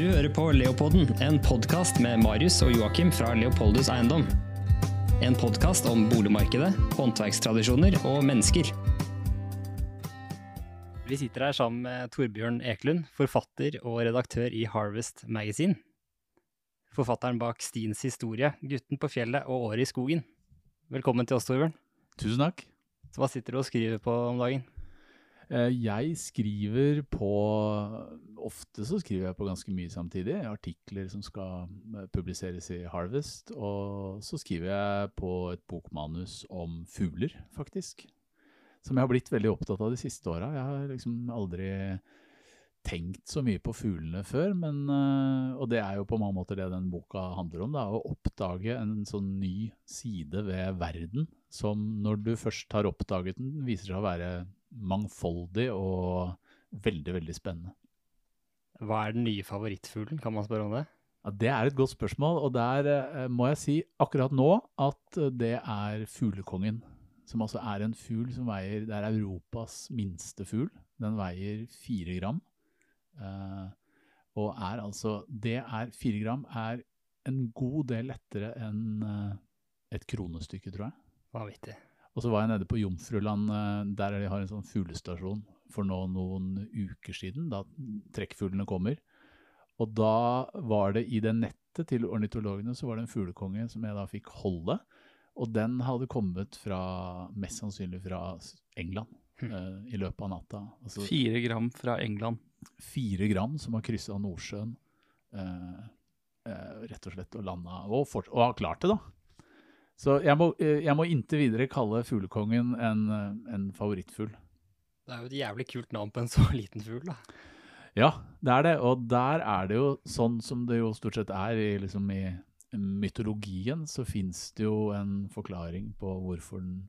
Du hører på Leopolden, en podkast med Marius og Joakim fra Leopoldus Eiendom. En podkast om boligmarkedet, håndverkstradisjoner og mennesker. Vi sitter her sammen med Torbjørn Eklund, forfatter og redaktør i Harvest Magazine. Forfatteren bak Stins historie, Gutten på fjellet og Året i skogen. Velkommen til oss, Torbjørn. Tusen takk. Så hva sitter du og skriver på om dagen? Eh, Jeg skriver på Ofte så skriver jeg på ganske mye samtidig. Artikler som skal eh, publiseres i Harvest. Og så skriver jeg på et bokmanus om fugler, faktisk. Som jeg har blitt veldig opptatt av de siste åra. Jeg har liksom aldri tenkt så mye på fuglene før, men, eh, og det er jo på mange måter det den boka handler om. Da, å oppdage en sånn ny side ved verden som når du først har oppdaget den, viser seg å være mangfoldig og veldig, veldig spennende. Hva er den nye favorittfuglen, kan man spørre om det? Ja, det er et godt spørsmål, og der eh, må jeg si akkurat nå at eh, det er fuglekongen. Som altså er en fugl som veier Det er Europas minste fugl. Den veier fire gram. Eh, og er altså Det er fire gram er en god del lettere enn et kronestykke, tror jeg. Vanvittig. Og så var jeg nede på Jomfruland, eh, der de har en sånn fuglestasjon for nå noen uker siden, da trekkfuglene kommer. Og da var det i det nettet til ornitologene så var det en fuglekonge som jeg da fikk holde. Og den hadde kommet fra, mest sannsynlig fra England uh, i løpet av natta. Altså Fire gram fra England. fire gram som har kryssa Nordsjøen Uh, uh, rett og slett og landa, og, og har klart det, da. Så jeg må, eh, jeg må inntil videre kalle fuglekongen en, eh, en favorittfugl. Det er jo et jævlig kult navn på en så liten fugl, da. Ja, det er det. Og der er det jo sånn som det jo stort sett er i, liksom i mytologien, så fins det jo en forklaring på hvorfor den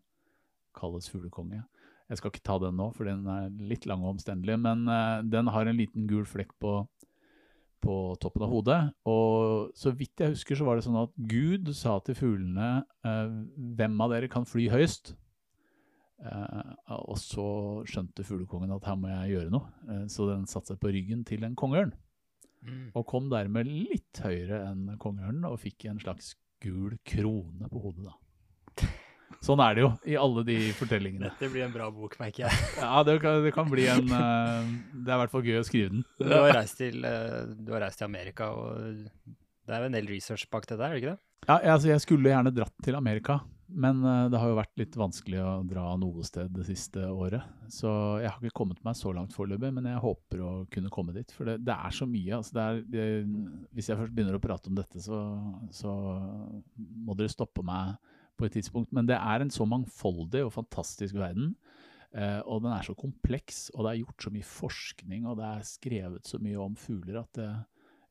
kalles fuglekonge. Jeg skal ikke ta den nå, for den er litt lang og omstendelig, men eh, den har en liten gul flekk på, på toppen av hodet. Og så vidt jeg husker, så var det sånn at Gud sa til fuglene eh, hvem av dere kan fly høyest? Eh, og så skjønte fuglekongen at her må jeg gjøre noe, eh, så den satte seg på ryggen til en kongeørn. Og kom dermed litt høyere enn kongeørnen og fikk en slags gul krone på hodet. da. Sånn er det jo i alle de fortellingene. Dette blir en bra bok, merker jeg. Ja, det kan, det kan bli en uh, Det er i hvert fall gøy å skrive den. Du har reist til, uh, du har reist til Amerika, og det er jo en del research bak det der, er det ikke det? Ja, altså jeg skulle gjerne dratt til Amerika, men uh, det har jo vært litt vanskelig å dra noe sted det siste året. Så jeg har ikke kommet meg så langt foreløpig, men jeg håper å kunne komme dit. For det, det er så mye. Altså det er, det, hvis jeg først begynner å prate om dette, så, så må dere stoppe meg på et tidspunkt. Men det er en så mangfoldig og fantastisk verden. eh, og den er så kompleks, og det er gjort så mye forskning, og det er skrevet så mye om fugler at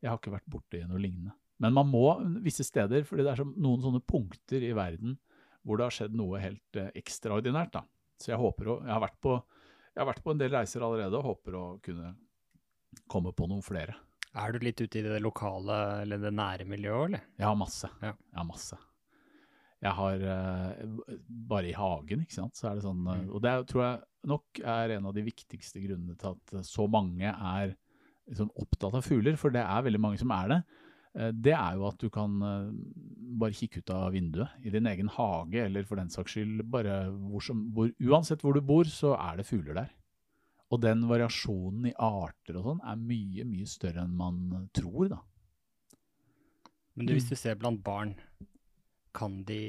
jeg har ikke vært borti noe lignende. Men man må visse steder, fordi det er noen sånne punkter i verden hvor det har skjedd noe helt eh, ekstraordinært. Da. Så jeg håper å, jeg har, på, jeg har vært på en del reiser allerede og håper å kunne komme på noen flere. Er du litt ute i det lokale, eller det nære miljøet, eller? Jeg har masse. Ja. Har masse. Jeg har uh, bare i hagen, ikke sant. Så er det sånn, Mm. og det tror jeg nok er en av de viktigste grunnene til at eh, så mange er liksom opptatt av fugler, for det er veldig mange som er det. Det er jo at du kan bare kikke ut av vinduet i din egen hage, eller for den saks skyld bare hvor som, hvor, uansett hvor du bor, så er det fugler der. Og den variasjonen i arter og sånn er mye, mye større enn man tror, da. Men du, hvis du ser blant barn, kan de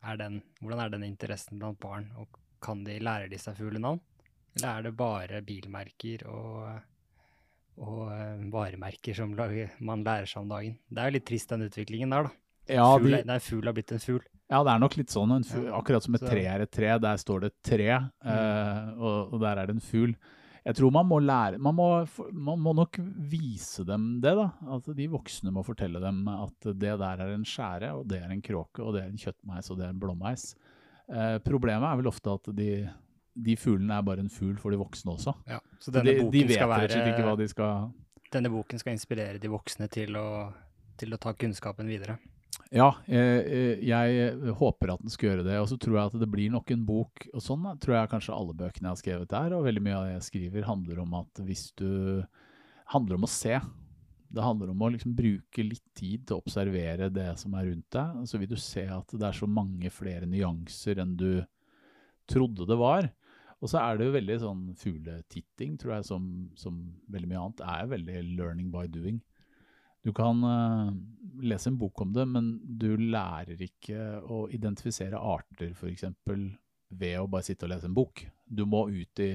er den, Hvordan er den interessen blant barn, og kan de lære de seg fuglenavn? Eller er det bare bilmerker og, og eh, varemerker som man lærer seg om dagen? Det er jo litt trist, den utviklingen der, da. Ja, fugl, de, Nei, fugl har blitt en fugl. Ja, det er nok litt sånn. En fugl, akkurat som et tre er et tre, der står det tre, eh, og, og der er det en fugl. Jeg tror man må lære man må, man må nok vise dem det, da. At de voksne må fortelle dem at det der er en skjære, og det er en kråke, og det er en kjøttmeis, og det er en blåmeis. Eh, problemet er vel ofte at de, de fuglene er bare en fugl for de voksne også. Ja, så Så denne de, boken de vet rett og slett ikke hva de skal Denne boken skal inspirere de voksne til å, til å ta kunnskapen videre. Ja, eh, eh, jeg håper at den skal gjøre det. Og så tror jeg at det blir nok en bok, og sånn da, tror jeg kanskje alle bøkene jeg har skrevet der, og veldig mye av det jeg skriver, handler om at hvis du handler om å se. Det handler om å liksom bruke litt tid til å observere det som er rundt deg. Så vil du se at det er så mange flere nyanser enn du trodde det var. Og så er det jo veldig sånn fugletitting, tror jeg, som, som veldig mye annet er veldig learning by doing. Du kan lese en bok om det, men du lærer ikke å identifisere arter, f.eks. ved å bare sitte og lese en bok. Du må ut i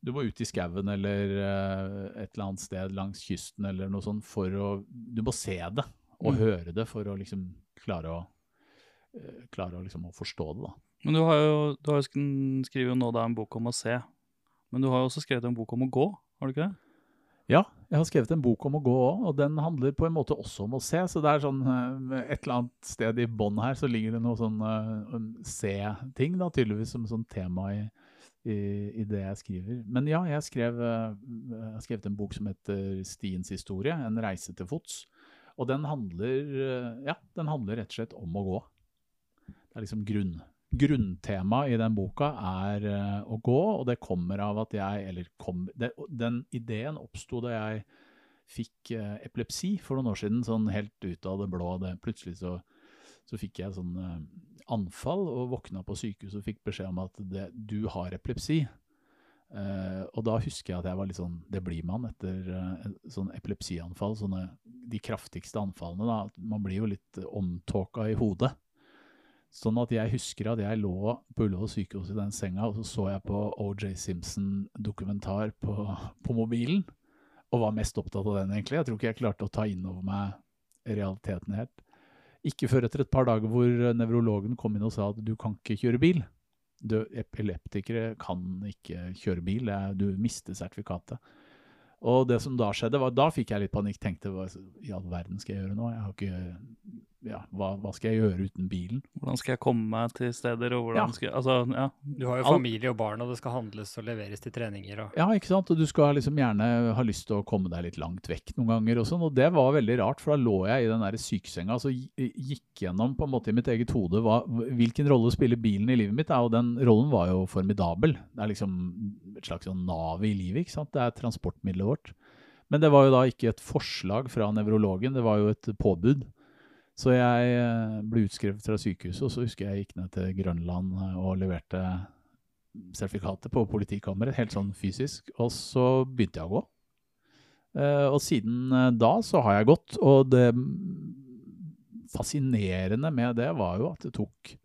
du må ut i skauen eller uh, et eller annet sted langs kysten eller noe sånt for å Du må se det og Mm. høre det for å liksom klare å, uh, klare å, liksom, å forstå det, da. Men du har jo, du har jo sk- jo nå da en bok om å se. Men du har jo også skrevet en bok om å gå, har du ikke det? Ja, jeg har skrevet en bok om å gå òg, og den handler på en måte også om å se. Så det er sånn eh, et eller annet sted i bånn her så ligger det noe sånn eh, se-ting, da, tydeligvis som sånn tema i, i, i det jeg skriver. Men ja, jeg skrev eh, jeg har skrevet en bok som heter 'Stiens historie', en reise til fots. Og den handler, ja, den handler rett og slett om å gå. Det er liksom grunn, Grunntemaet i den boka er eh, å gå, og det kommer av at jeg Eller kom, det, den ideen oppsto da jeg fikk eh, epilepsi for noen år siden, sånn helt ut av det blå. Det, plutselig så, så fikk jeg sånn eh, anfall og våkna på sykehuset og fikk beskjed om at det, du har epilepsi. Og da husker jeg at jeg var litt sånn Det blir man etter sånn epilepsianfall. Sånne, de kraftigste anfallene. da, Man blir jo litt omtåka i hodet. Sånn at jeg husker at jeg lå på Ullevål sykehus i den senga, og så så jeg på OJ Simpson-dokumentar på, på mobilen, og var mest opptatt av den, egentlig. Jeg tror ikke jeg klarte å ta inn over meg realiteten helt. Ikke før etter et par dager hvor nevrologen kom inn og sa at du kan ikke kjøre bil. Du, epileptikere kan ikke kjøre bil, du mister sertifikatet. Og det som da skjedde, var da fikk jeg litt panikk. Tenkte hva i all verden skal jeg gjøre nå? Jeg har ikke ja, hva, hva skal jeg gjøre uten bilen? Hvordan skal jeg komme meg til steder, og hvordan Ja. skal jeg Altså, ja. Du har jo familie og barn, og det skal handles og leveres til treninger. Og... Ja, ikke sant? Og du skal liksom gjerne ha lyst til å komme deg litt langt vekk noen ganger og sånn. Og det var veldig rart, for da lå jeg i den der sykesenga og så gi- gikk gjennom på en måte i mitt eget hode hva, hvilken rolle spiller bilen i livet mitt. Og den rollen var jo formidabel. Det er liksom et slags sånn nav i livet, ikke sant. Det er transportmiddelet vårt. Men det var jo da ikke et forslag fra nevrologen, det var jo et påbud. Så jeg eh, ble utskrevet fra sykehuset, og så husker jeg gikk ned til Grønland eh, og leverte sertifikatet på politikammeret, helt sånn fysisk. Og så begynte jeg å gå. Eh, og siden da så har jeg gått, og det fascinerende med det var jo at det tok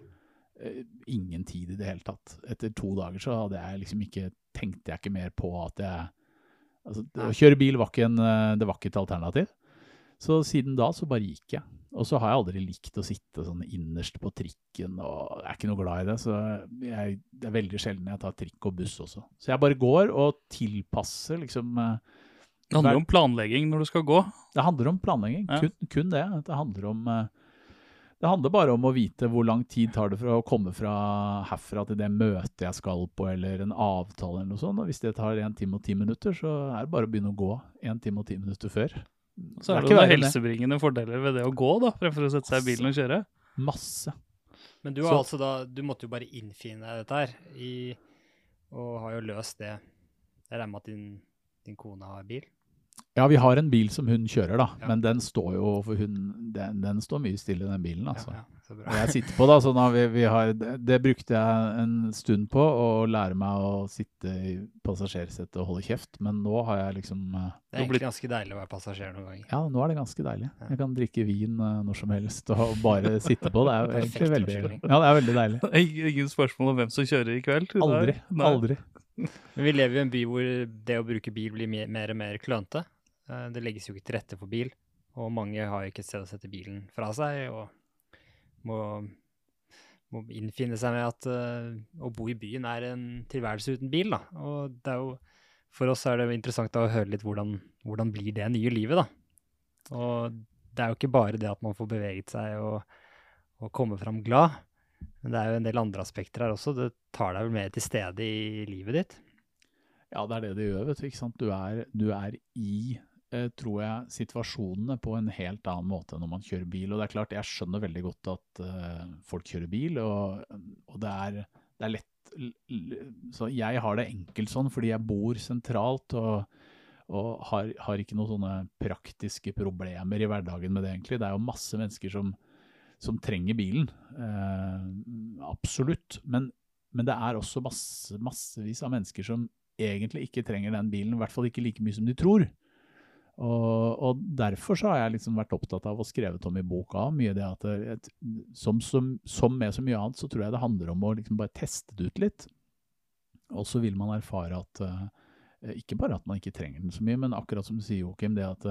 ingen tid i det hele tatt. Etter to dager så hadde jeg liksom ikke, tenkte jeg ikke mer på at jeg altså, det, Å kjøre bil var ikke, en, det var ikke et alternativ. Så siden da så bare gikk jeg. Og så har jeg aldri likt å sitte sånn innerst på trikken, og jeg er ikke noe glad i det. Så jeg, det er veldig sjelden jeg tar trikk og buss også. Så jeg bare går og tilpasser liksom eh, Det handler om planlegging når du skal gå. Det handler om planlegging, Ja. kun, kun det. Det handler om eh, det handler bare om å vite hvor lang tid tar det for å komme fra herfra til det møtet jeg skal på, eller en avtale eller noe sånt. Og hvis det tar en time og ti minutter, så er det bare å begynne å gå en time og ti minutter før. Så er det er det noen helsebringende fordeler ved det å gå, da, fremfor å sette seg i bilen og kjøre. Masse. Men du, har altså da, du måtte jo bare innfinne deg dette her, i, og har jo løst det. Jeg regner med at din, din kone har bil? Ja, vi har en bil som hun kjører, da. Ja. Men den står jo for hun, den, den står mye stille, den bilen, altså. Ja, ja. Og jeg sitter på, da, så da vi, vi har, det, det brukte jeg en stund på, å lære meg å sitte i passasjersetet og holde kjeft. Men nå har jeg liksom eh, Det er egentlig ganske deilig å være passasjer noen ganger. Ja, nå er det ganske deilig. Ja. Jeg kan drikke vin eh, når som helst og bare sitte på. Det er jo egentlig veldig. Ja, det er veldig deilig. Ing- Ingen spørsmål om hvem som kjører i kveld? Aldri. Aldri. Men vi lever i en by hvor det å bruke bil blir mer, mer og mer klønete. Eh, Det legges jo ikke til rette for bil, og mange har jo ikke et sted å sette bilen fra seg, og må, må innfinne seg med at uh, å bo i byen er en tilværelse uten bil, da. Og det er jo, for oss er det interessant å høre litt hvordan, hvordan blir det nye livet, da. Og det er jo ikke bare det at man får beveget seg og, og komme fram glad, men det er jo en del andre aspekter her også. Det tar deg vel mer til stede i livet ditt. Ja, det er det det gjør, vet du. ikke sant? Du er, du er i, tror jeg, situasjonene på en helt annen måte enn når man kjører bil. Og det er klart, jeg skjønner veldig godt at uh, folk kjører bil, og, og det, er, det er lett Så jeg har det enkelt sånn fordi jeg bor sentralt, og, Og har, har ikke noen sånne praktiske problemer i hverdagen med det, egentlig. Det er jo masse mennesker som, som trenger bilen. Uh, absolutt. Men, men det er også masse, massevis av mennesker som egentlig ikke trenger den bilen. I hvert fall ikke like mye som de tror. Og, og derfor så har jeg liksom vært opptatt av og skrevet om i boka mye det at det, et, som, som, som med så mye annet, så tror jeg det handler om å liksom bare teste det ut litt. Og så vil man erfare at uh, ikke bare at man ikke trenger den så mye, men akkurat som du sier, Joakim, det at,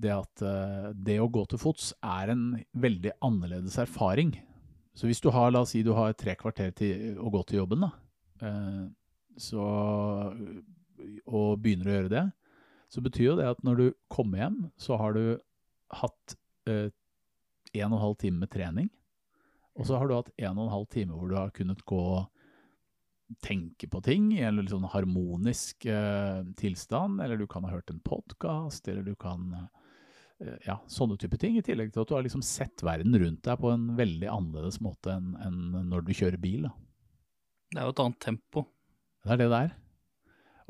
det at uh, det å gå til fots er en veldig annerledes erfaring. Så hvis du har, la oss si du har tre kvarter til å gå til jobben, da, uh, så, og begynner å gjøre det, så betyr jo det at når du kommer hjem, så har du hatt eh, en og en halv time med trening. Og så har du hatt en og en halv time hvor du har kunnet gå og tenke på ting i en litt sånn harmonisk eh, tilstand, eller du kan ha hørt en podkast, eller du kan eh, Ja, sånne type ting. I tillegg til at du har liksom sett verden rundt deg på en veldig annerledes måte enn, enn når du kjører bil. Da. Det er jo et annet tempo. Det er det det er.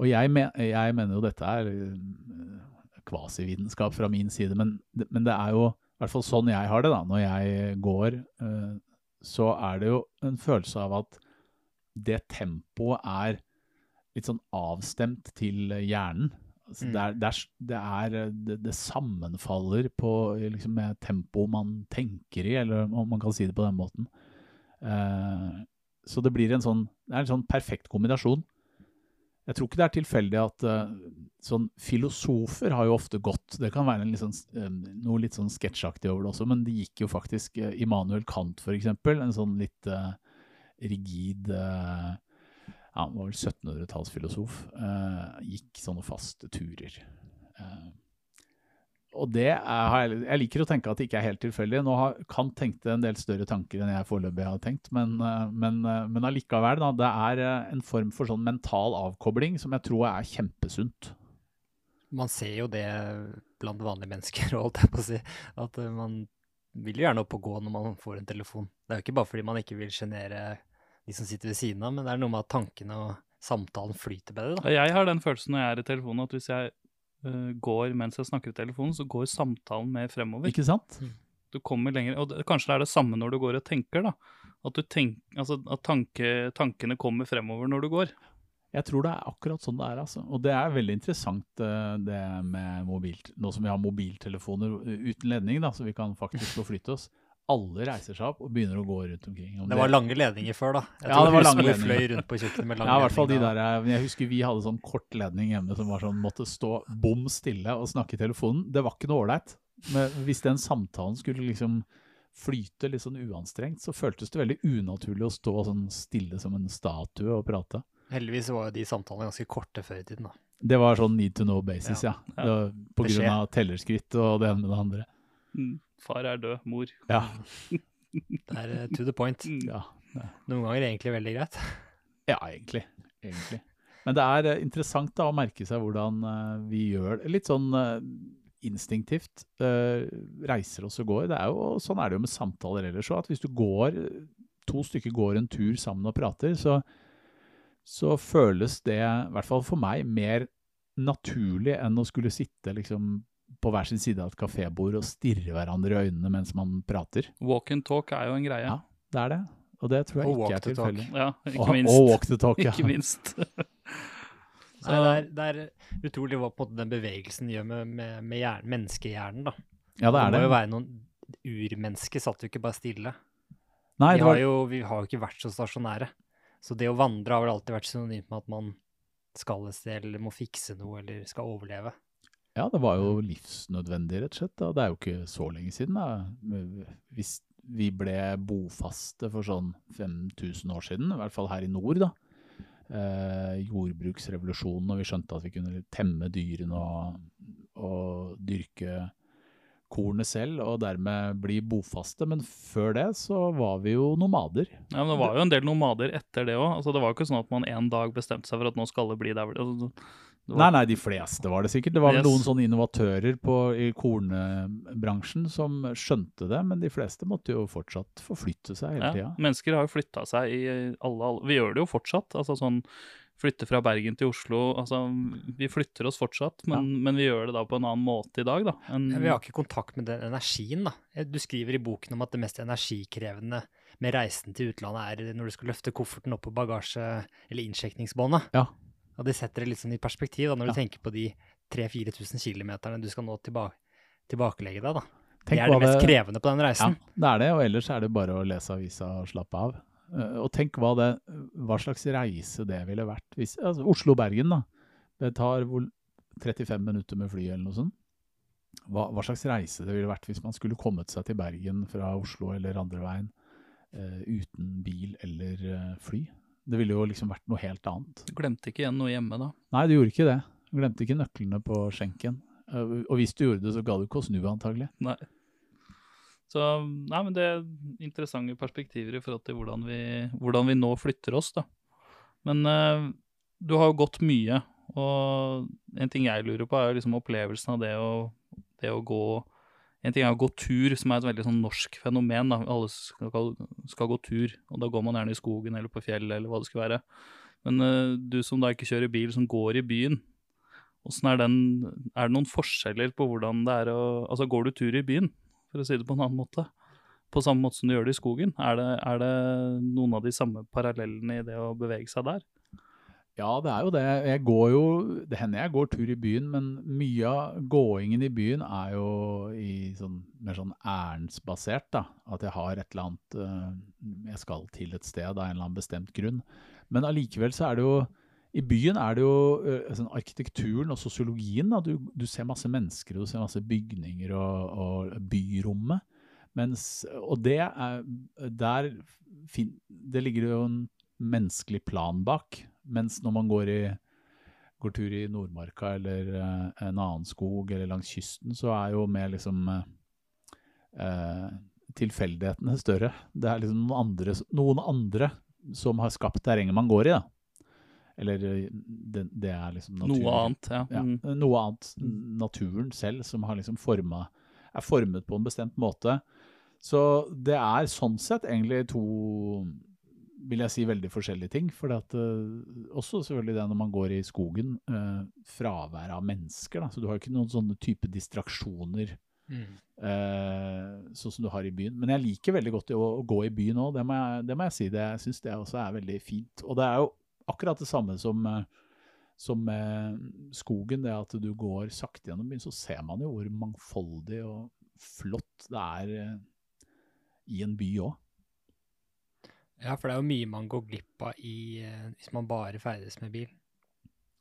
Og jeg, men, jeg mener jo dette er uh, kvasivitenskap fra min side, men, men, det er jo i hvert fall sånn jeg har det da, når jeg går, uh, så er det jo en følelse av at det tempoet er litt sånn avstemt til hjernen. Altså, det, er, det, er, det, er, det, sammenfaller på liksom, med tempoet man tenker i, eller om man kan si det på den måten. Uh, så det blir en sånn, det er en sånn perfekt kombinasjon. Jeg tror ikke det er tilfeldig at uh, sånn filosofer har jo ofte gått Det kan være litt sånn, noe litt sånn sketsjaktig over det også, men det gikk jo faktisk uh, Immanuel Kant, for eksempel, en sånn litt uh, rigid ja, Han var vel 1700-tallsfilosof. gikk sånne faste turer. Uh, og det er, Jeg liker å tenke at det ikke er helt tilfeldig. Nå har Kant tenkte en del større tanker enn jeg foreløpig har tenkt, men, eh, men, eh, men allikevel, da, det er eh, en form for sånn mental avkobling som jeg tror er kjempesunt. Man ser jo det blant vanlige mennesker, holdt jeg på å si. At man vil jo gjerne opp og gå når man får en telefon. Det er jo ikke bare fordi man ikke vil sjenere de som sitter ved siden av, men det er noe med at tankene og samtalen flyter bedre. Da. Jeg har den følelsen når jeg er i telefonen, at hvis jeg går mens jeg snakker i telefonen, så går samtalen mer fremover. Ikke sant? Mm. Du kommer lenger, og det, Kanskje det er det samme når du går og tenker. da. At, tenk, altså, at tanke, tankene kommer fremover når du går. Jeg tror det er akkurat sånn det er. altså. Og det er veldig interessant uh, det med mobil, nå som vi har mobiltelefoner uten ledning, da, så vi kan faktisk forflytte oss alle reiser seg opp og begynner å gå rundt omkring. Om det var lange ledninger før, da. Jeg ja, det var lange ledninger. fløy rundt på kjøkkenet med lange ja, i hvert fall de der, eh, Jeg husker vi hadde sånn kort ledning hjemme som var sånn, måtte stå bom stille og snakke i telefonen. Det var ikke noe ålreit. Men hvis den samtalen skulle liksom flyte litt sånn uanstrengt, så føltes det veldig unaturlig å stå sånn stille som en statue og prate. Heldigvis var jo de samtalene ganske korte før i tiden, da. Det var sånn need to know basis, ja. ja. ja. På grunn av tellerskritt og det ene med det andre. Mm. Far er død, mor. Ja. Det er uh, to the point. Mm. Ja. Noen ganger egentlig veldig greit. Ja, egentlig. egentlig. Men det er uh, interessant da å merke seg hvordan uh, vi gjør det. Litt sånn instinktivt reiser oss og går. Det er jo, sånn er det jo med samtaler ellers òg. At hvis du går, to stykker går en tur sammen og prater, så, så føles det, i hvert fall for meg, mer naturlig enn å skulle sitte liksom på hver sin side av et kafébord og stirre hverandre i øynene mens man prater. Walk and talk er jo en greie. Ja, det er det. Og det tror jeg og ikke er tilfeldig. Ja, ikke minst. Og, og walk the talk, ja. ikke minst. Så, Nei, det, er, det, er, utrolig hva på den bevegelsen gjør med, med, med hjern, menneskehjernen. da. Ja, det er det. Det må jo være noen Urmennesker satt jo ikke bare stille. Nei, vi, har jo, vi har jo ikke vært så stasjonære. Så det å vandre har vel alltid vært synonymt med at man skal et sted, eller må fikse noe, eller skal overleve. Ja, det var jo livsnødvendig, rett og slett. Da. Det er jo ikke så lenge siden. Da. Hvis vi ble bofaste for sånn 5000 år siden, i hvert fall her i nord, da. Eh, jordbruksrevolusjonen, og vi skjønte at vi kunne temme dyrene og, og dyrke kornet selv, og dermed bli bofaste. Men før det så var vi jo nomader. Ja, men Det var jo en del nomader etter det òg. Altså, det var jo ikke sånn at man en dag bestemte seg for at nå skal alle bli der. Altså, var... Nei, nei, de fleste var det sikkert. Det var yes. noen sånne innovatører på, i kornbransjen som skjønte det, men de fleste måtte jo fortsatt forflytte seg hele ja, tida. Mennesker har jo flytta seg i alle, alle Vi gjør det jo fortsatt. altså sånn flytte fra Bergen til Oslo Altså, vi flytter oss fortsatt, men, men vi gjør det da på en annen måte i dag, da. En... Ja, Vi har ikke kontakt med den energien, da. Eh, Du skriver i boken om at det mest energikrevende med reisen til utlandet er når du skal løfte kofferten opp på bagasje- eller innsjekningsbåndet. Ja. Og det setter det litt sånn i perspektiv, da, når Ja. du tenker på de 3000-4000 kilometerne du skal nå tilba tilbakelegge deg, da. Tenk det er det mest krevende på den reisen. Ja, det er det, og ellers er det bare å lese avisa og slappe av. Eh, Og tenk hva, det, hva slags reise det ville vært. Hvis, altså Oslo-Bergen, da. Det tar hvor, 35 minutter med fly eller noe sånt. Hva, hva slags reise det ville vært hvis man skulle kommet seg til Bergen fra Oslo eller andre veien eh, uten bil eller eh, fly. Det ville jo liksom vært noe helt annet. Du glemte ikke igjen noe hjemme da. Nei, du gjorde ikke det. Du glemte ikke nøklene på skjenken. Eh, og hvis du gjorde det, så ga du ikke å snu antagelig. Nei. Så nei, men det er interessante perspektiver i forhold til hvordan vi, hvordan vi nå flytter oss, da. Men uh, du har jo gått mye, og en ting jeg lurer på, er jo liksom opplevelsen av det å, det å gå En ting er å gå tur, som er et veldig sånn norsk fenomen. da. Alle skal, skal gå tur, og da går man gjerne i skogen eller på fjellet eller hva det skal være. Men uh, du som da ikke kjører bil, som går i byen, er den Er det noen forskjeller på hvordan det er å Altså, går du tur i byen, for å si det på en annen måte? På samme måte som du gjør det i skogen? Er det, er det noen av de samme parallellene i det å bevege seg der? Ja, det er jo det. Jeg går jo Det hender jeg går tur i byen, men mye av gåingen i byen er jo sånn, mer sånn ærendsbasert. At jeg har et eller annet eh, Jeg skal til et sted av en eller annen bestemt grunn. Men allikevel så er det jo I byen er det jo eh, sånn arkitekturen og sosiologien. da. Du, du ser masse mennesker, du ser masse bygninger og, og byrommet. Mens, og det er Der fin, Det ligger jo en menneskelig plan bak. Mens når man går, i, går tur i Nordmarka eller eh, en annen skog eller langs kysten, så er jo mer liksom eh, tilfeldighetene større. Det er liksom noen andre, noen andre som har skapt terrenget man går i, da. Eller eh, det, det er liksom naturen. Noe annet, ja. Ja, Mm. noe annet. Naturen selv som har liksom forma, er formet på en bestemt måte. Så det er sånn sett egentlig to vil jeg si veldig forskjellige ting. For at, eh, også selvfølgelig det når man går i skogen, uh, fraværet av mennesker. Da. Så du har ikke noen sånne type distraksjoner Mm. eh, sånn som du har i byen. Men jeg liker veldig godt å, å gå i byen òg, det, det må jeg si. Det, jeg syns det også er veldig fint. Og det er jo akkurat det samme som eh, som skogen, det at du går sakte gjennom byen, så ser man jo hvor mangfoldig og flott det er eh, i en by òg. Ja, for det er jo mye man går glipp av i, eh, hvis man bare ferdes med bil.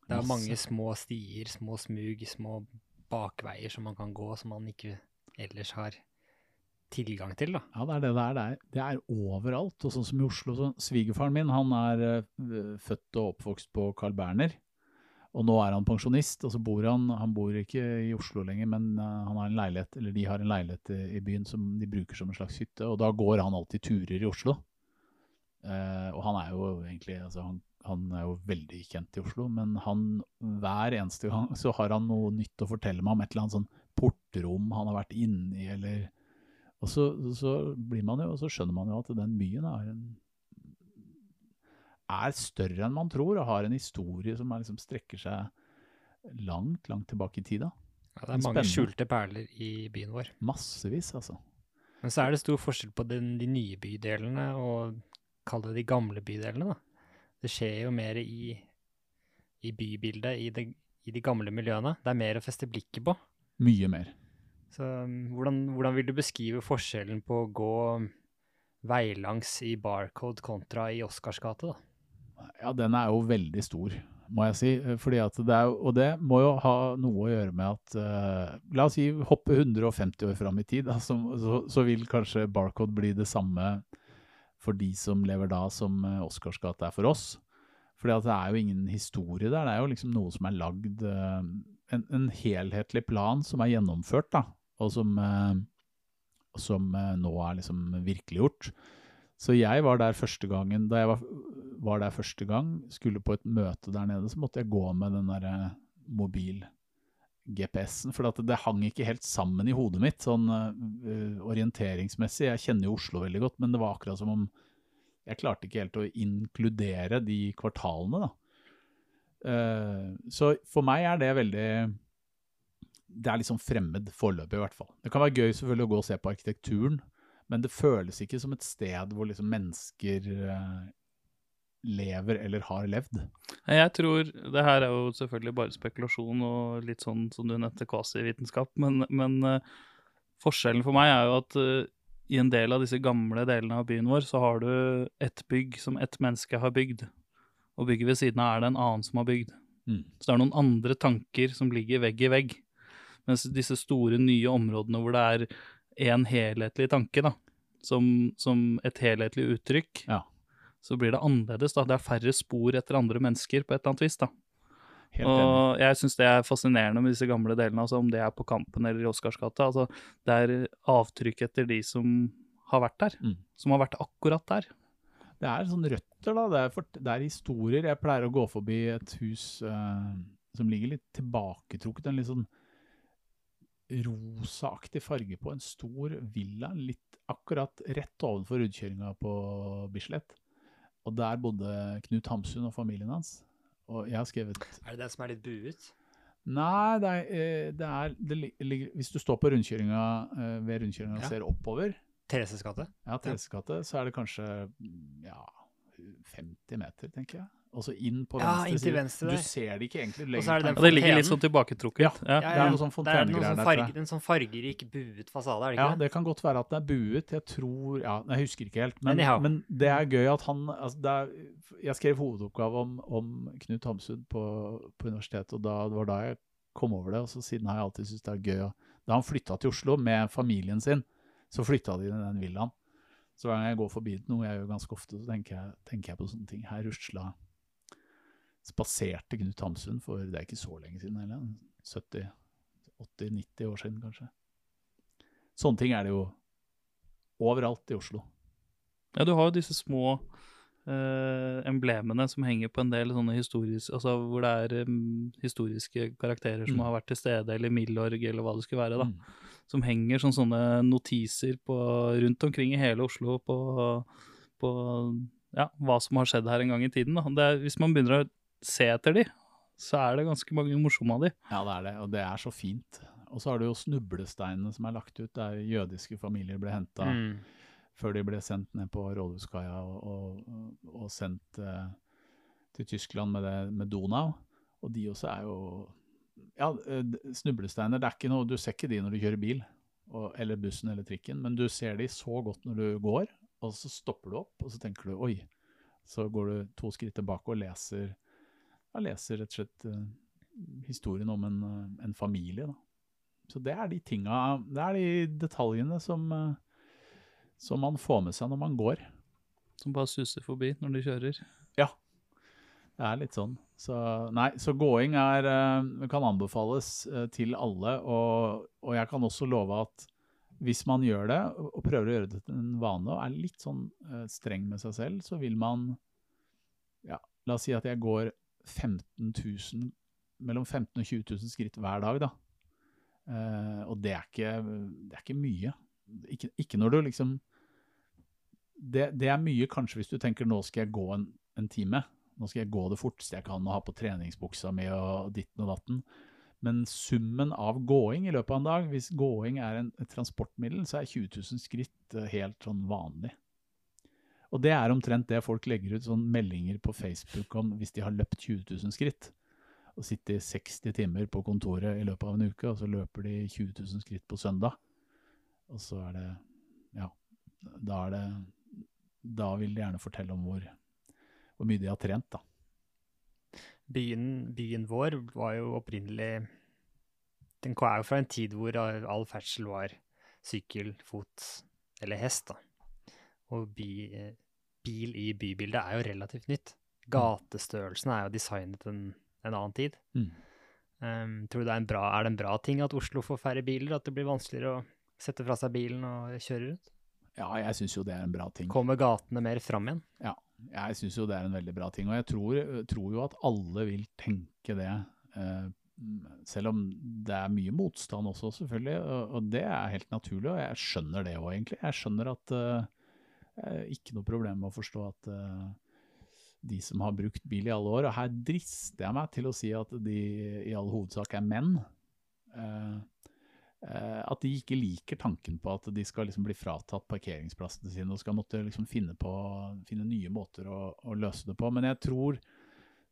Det er jo mange små stier, små smug, små bakveier som man kan gå, som man ikke ellers har tilgang til, da. Ja, det er det det er. Det er, det er overalt. Og sånn som i Oslo, så Svigerfaren min han er eh, født og oppvokst på Carl Berner. Og nå er han pensjonist, og så bor han Han bor ikke i Oslo lenger, men eh, han har en leilighet, eller de har en leilighet i, i byen som de bruker som en slags hytte. Og da går han alltid turer i Oslo. Eh, og han er jo egentlig altså han, han er jo veldig kjent i Oslo, men han hver eneste gang så har han noe nytt å fortelle meg om et eller annet sånn portrom han har vært inni, eller Og så, så blir man jo, og så skjønner man jo at den byen er en er større enn man tror, og har en historie som er liksom strekker seg langt, langt tilbake i tid. Ja, det er mange skjulte perler i byen vår. Massevis, altså. Men så er det stor forskjell på den, de nye bydelene og kall det de gamle bydelene, da. Det skjer jo mer i, i bybildet i, det, i de gamle miljøene. Det er mer å feste blikket på. Mye mer. Så um, hvordan, hvordan vil du beskrive forskjellen på å gå veilangs i Barcode kontra i Oscarsgata, da? Ja, den er jo veldig stor, må jeg si. Fordi at det er, og det må jo ha noe å gjøre med at uh, La oss si hoppe 150 år fram i tid, da, så, så, så vil kanskje Barcode bli det samme for de som lever da, som eh, Oscarsgate er for oss. At det er jo ingen historie der. Det er jo liksom noe som er lagd eh, en, en helhetlig plan som er gjennomført, da, og som, eh, som nå er liksom virkeliggjort. Så jeg var der første gangen, da jeg var, var der første gang, skulle på et møte der nede, så måtte jeg gå med den der eh, mobil-GPS-en, for det hang ikke helt sammen i hodet mitt, sånn uh, orienteringsmessig. Jeg kjenner jo Oslo veldig godt, men det var akkurat som om jeg klarte ikke helt å inkludere de kvartalene, da. Uh, så for meg er det veldig Det er sånn fremmed foreløpig, i hvert fall. Det kan være gøy selvfølgelig å gå og se på arkitekturen, men det føles ikke som et sted hvor liksom mennesker eh, lever eller har levd. Jeg tror Det her er jo selvfølgelig bare spekulasjon og litt sånn som du nevnte kvasivitenskap, men, men uh, forskjellen for meg er jo at uh, i en del av disse gamle delene av byen vår, så har du et bygg som ett menneske har bygd, og bygget ved siden av er det en annen som har bygd. Mm. Så det er noen andre tanker som ligger vegg i vegg. Mens disse store, nye områdene hvor det er én helhetlig tanke, da, som, som et helhetlig uttrykk, Ja. Så blir det annerledes. da. Det er færre spor etter andre mennesker på et eller annet vis. da. Helt enig. Og jeg syns det er fascinerende med disse gamle delene, altså om det er på Kampen eller i Oscarsgata. Altså, det er avtrykk etter de som har vært der. Mm. Som har vært akkurat der. Det er sånn røtter, da. Det er, for, det er historier. Jeg pleier å gå forbi et hus uh, som ligger litt tilbaketrukket. En litt sånn rosaaktig farge på en stor villa litt akkurat rett ovenfor rundkjøringa på Bislett. Og der bodde Knut Hamsun og familien hans. Og jeg har skrevet Er det den som er litt buet? Nei, det er, eh, det er det ligger, Hvis du står på rundkjøringa eh, ved rundkjøringa og Ja. ser oppover, Thereses gate? ja, Thereses gate, så er det kanskje ja, 50 meter, tenker jeg. Og så inn på Ja, venstre inn til side. venstre Du ser det ikke egentlig. lenger. Og så er det den Ja, det ligger litt sånn tilbaketrukket. Ja. Ja. Det er noe sånn er fontenegreier sånn der, farge, en sånn fargerik buet fasade, er det Ja, ikke det? det kan godt være at det er buet. Jeg tror Ja, jeg husker ikke helt. Men, men, men det er gøy at han altså det er, Jeg skrev hovedoppgave om, om Knut Hamsun på, på universitetet, og da, det var da jeg kom over det. Og så siden har jeg alltid syntes det er gøy. Da han flytta til Oslo med familien sin, så flytta de den villaen. Så hver gang jeg går forbi noe jeg gjør ganske ofte, så tenker jeg, tenker jeg på sånne ting. Her rusla spaserte Knut Hamsun for det er ikke så lenge siden heller. 70 80-90 år siden, kanskje. Sånne ting er det jo overalt i Oslo. Ja, du har jo disse små eh, emblemene som henger på en del sånne historiske Altså hvor det er um, historiske karakterer som Mm. har vært til stede, eller Milorg, eller hva det skulle være, da. Mm. Som henger som sånne notiser på, rundt omkring i hele Oslo på, på ja, hva som har skjedd her en gang i tiden. Da. Det er, hvis man begynner å se etter de, så er det ganske mange morsomme av de. Ja, det er det, og det er så fint. Og så har du jo snublesteinene som er lagt ut, der jødiske familier ble henta Mm. før de ble sendt ned på Rådhuskaia og, og, og sendt eh, til Tyskland med, det, med Donau. Og de også er jo Ja, eh, snublesteiner, det er ikke noe Du ser ikke de når du kjører bil, og, eller bussen eller trikken, men du ser de så godt når du går, og så stopper du opp, og så tenker du oi. Så går du to skritt tilbake og leser ja, leser rett og slett uh, historien om en, uh, en familie. Da. Så det er de tinga Det er de detaljene som, uh, som man får med seg når man går. Som bare suser forbi når de kjører. Ja. Det er litt sånn. Så, nei, så gåing er, kan anbefales til alle, og, og jeg kan også love at hvis man gjør det, og prøver å gjøre det til en vane, og er litt sånn streng med seg selv, så vil man ja, La oss si at jeg går 15 000, mellom 15 000 og 20 000 skritt hver dag, da. Eh, og det er ikke, det er ikke mye. Ikke, ikke når du liksom det, det er mye kanskje hvis du tenker nå skal jeg gå en, en time. Nå skal jeg gå det forteste jeg kan og ha på treningsbuksa mi og ditten og datten. Men summen av gåing i løpet av en dag, hvis gåing er en, et transportmiddel, så er 20 000 skritt eh, helt sånn vanlig. Og det er omtrent det folk legger ut sånn meldinger på Facebook om hvis de har løpt 20 000 skritt. Og sitter 60 timer på kontoret i løpet av en uke, og så løper de 20 000 skritt på søndag. Og så er det Ja, da er det Da vil de gjerne fortelle om hvor, hvor mye de har trent, da. Byen, byen vår var jo opprinnelig Den er jo fra en tid hvor all ferdsel var sykkel, fot eller hest. da. Og by, bil i bybildet er jo relativt nytt. Gatestørrelsen er jo designet en, en annen tid. Mm. Um, tror du det er en, bra, er det en bra ting at Oslo får færre biler? At det blir vanskeligere å sette fra seg bilen og kjøre rundt? Ja, jeg syns jo det er en bra ting. Kommer gatene mer fram igjen? Ja, jeg syns jo det er en veldig bra ting. Og jeg tror, tror jo at alle vil tenke det. Uh, selv om det er mye motstand også, selvfølgelig. Og, og det er helt naturlig, og jeg skjønner det òg, egentlig. Jeg skjønner at eh, Ikke noe problem med å forstå at, eh, de som har brukt bil i alle år. Og her drister jeg meg til å si at de i all hovedsak er menn. Eh, eh, at de ikke liker tanken på at de skal liksom bli fratatt parkeringsplassene sine og skal måtte liksom finne, på, finne nye måter å, å løse det på. Men jeg tror,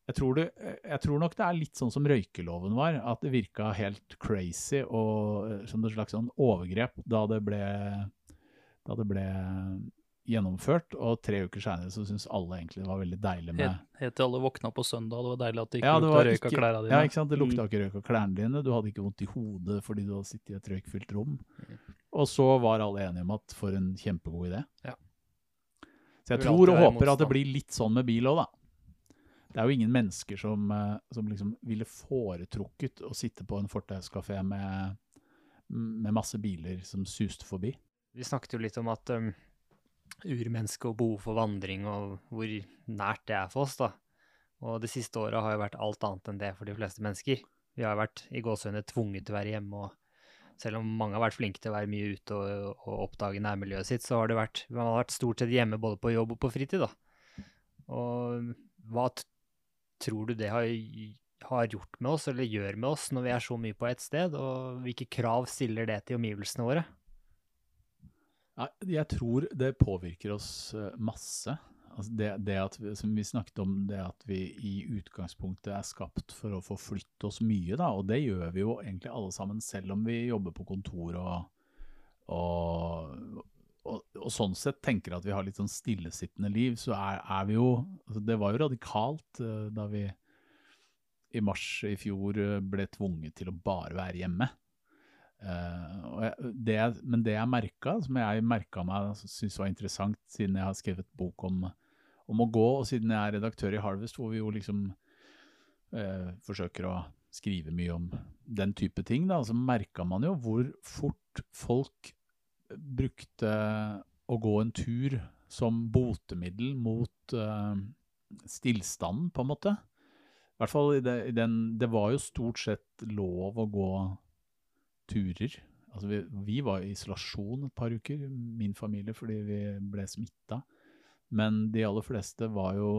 jeg, tror det, jeg tror nok det er litt sånn som røykeloven var, at det virka helt crazy og eh, som et slags sånn overgrep da det ble, da det ble gjennomført, og tre uker seinere så syntes alle egentlig det var veldig deilig med Helt, helt til alle våkna på søndag, det var deilig at det ikke Ja, lukta var røyk av klærne dine. Ja, ikke sant? Det lukta Mm. ikke røyk av klærne dine, du hadde ikke vondt i hodet fordi du hadde sittet i et røykfylt rom. Og så var alle enige om at for en kjempegod idé. Ja. Så jeg tror og håper motstand. at det blir litt sånn med bil òg, da. Det er jo ingen mennesker som, eh, som liksom ville foretrukket å sitte på en fortauskafé med, med masse biler som suste forbi. Vi snakket jo litt om at um, urmennesket og behov for vandring, og hvor nært det er for oss, da. Og det siste året har jo vært alt annet enn det for de fleste mennesker. Vi har vært i gåsehudene tvunget til å være hjemme, og selv om mange har vært flinke til å være mye ute og, og oppdage nærmiljøet sitt, så har det vært, man har vært stort sett hjemme både på jobb og på fritid, da. Og hva tror du det har, har gjort med oss, eller gjør med oss, når vi er så mye på ett sted, og hvilke krav stiller det til omgivelsene våre? Jeg tror det påvirker oss eh, masse. Altså det, det at som vi snakket om, det at vi i utgangspunktet er skapt for å forflytte oss mye, da, og det gjør vi jo egentlig alle sammen, selv om vi jobber på kontor og, og, og, og sånn sett tenker at vi har litt sånn stillesittende liv, så er, er vi jo altså Det var jo radikalt eh, da vi i mars i fjor eh, ble tvunget til å bare være hjemme. Og jeg, det, men det jeg merka, som jeg merka meg syntes var interessant, siden jeg har skrevet bok om, om å gå, og siden jeg er redaktør i Harvest, hvor vi jo liksom uh, forsøker å skrive mye om den type ting, da, så merka man jo hvor fort folk brukte å gå en tur som botemiddel mot uh, stillstanden, på en måte. I hvert fall i, det, i den Det var jo stort sett lov å gå turer. Altså vi, vi var i isolasjon et par uker, min familie, fordi vi ble smitta. Men de aller fleste var jo,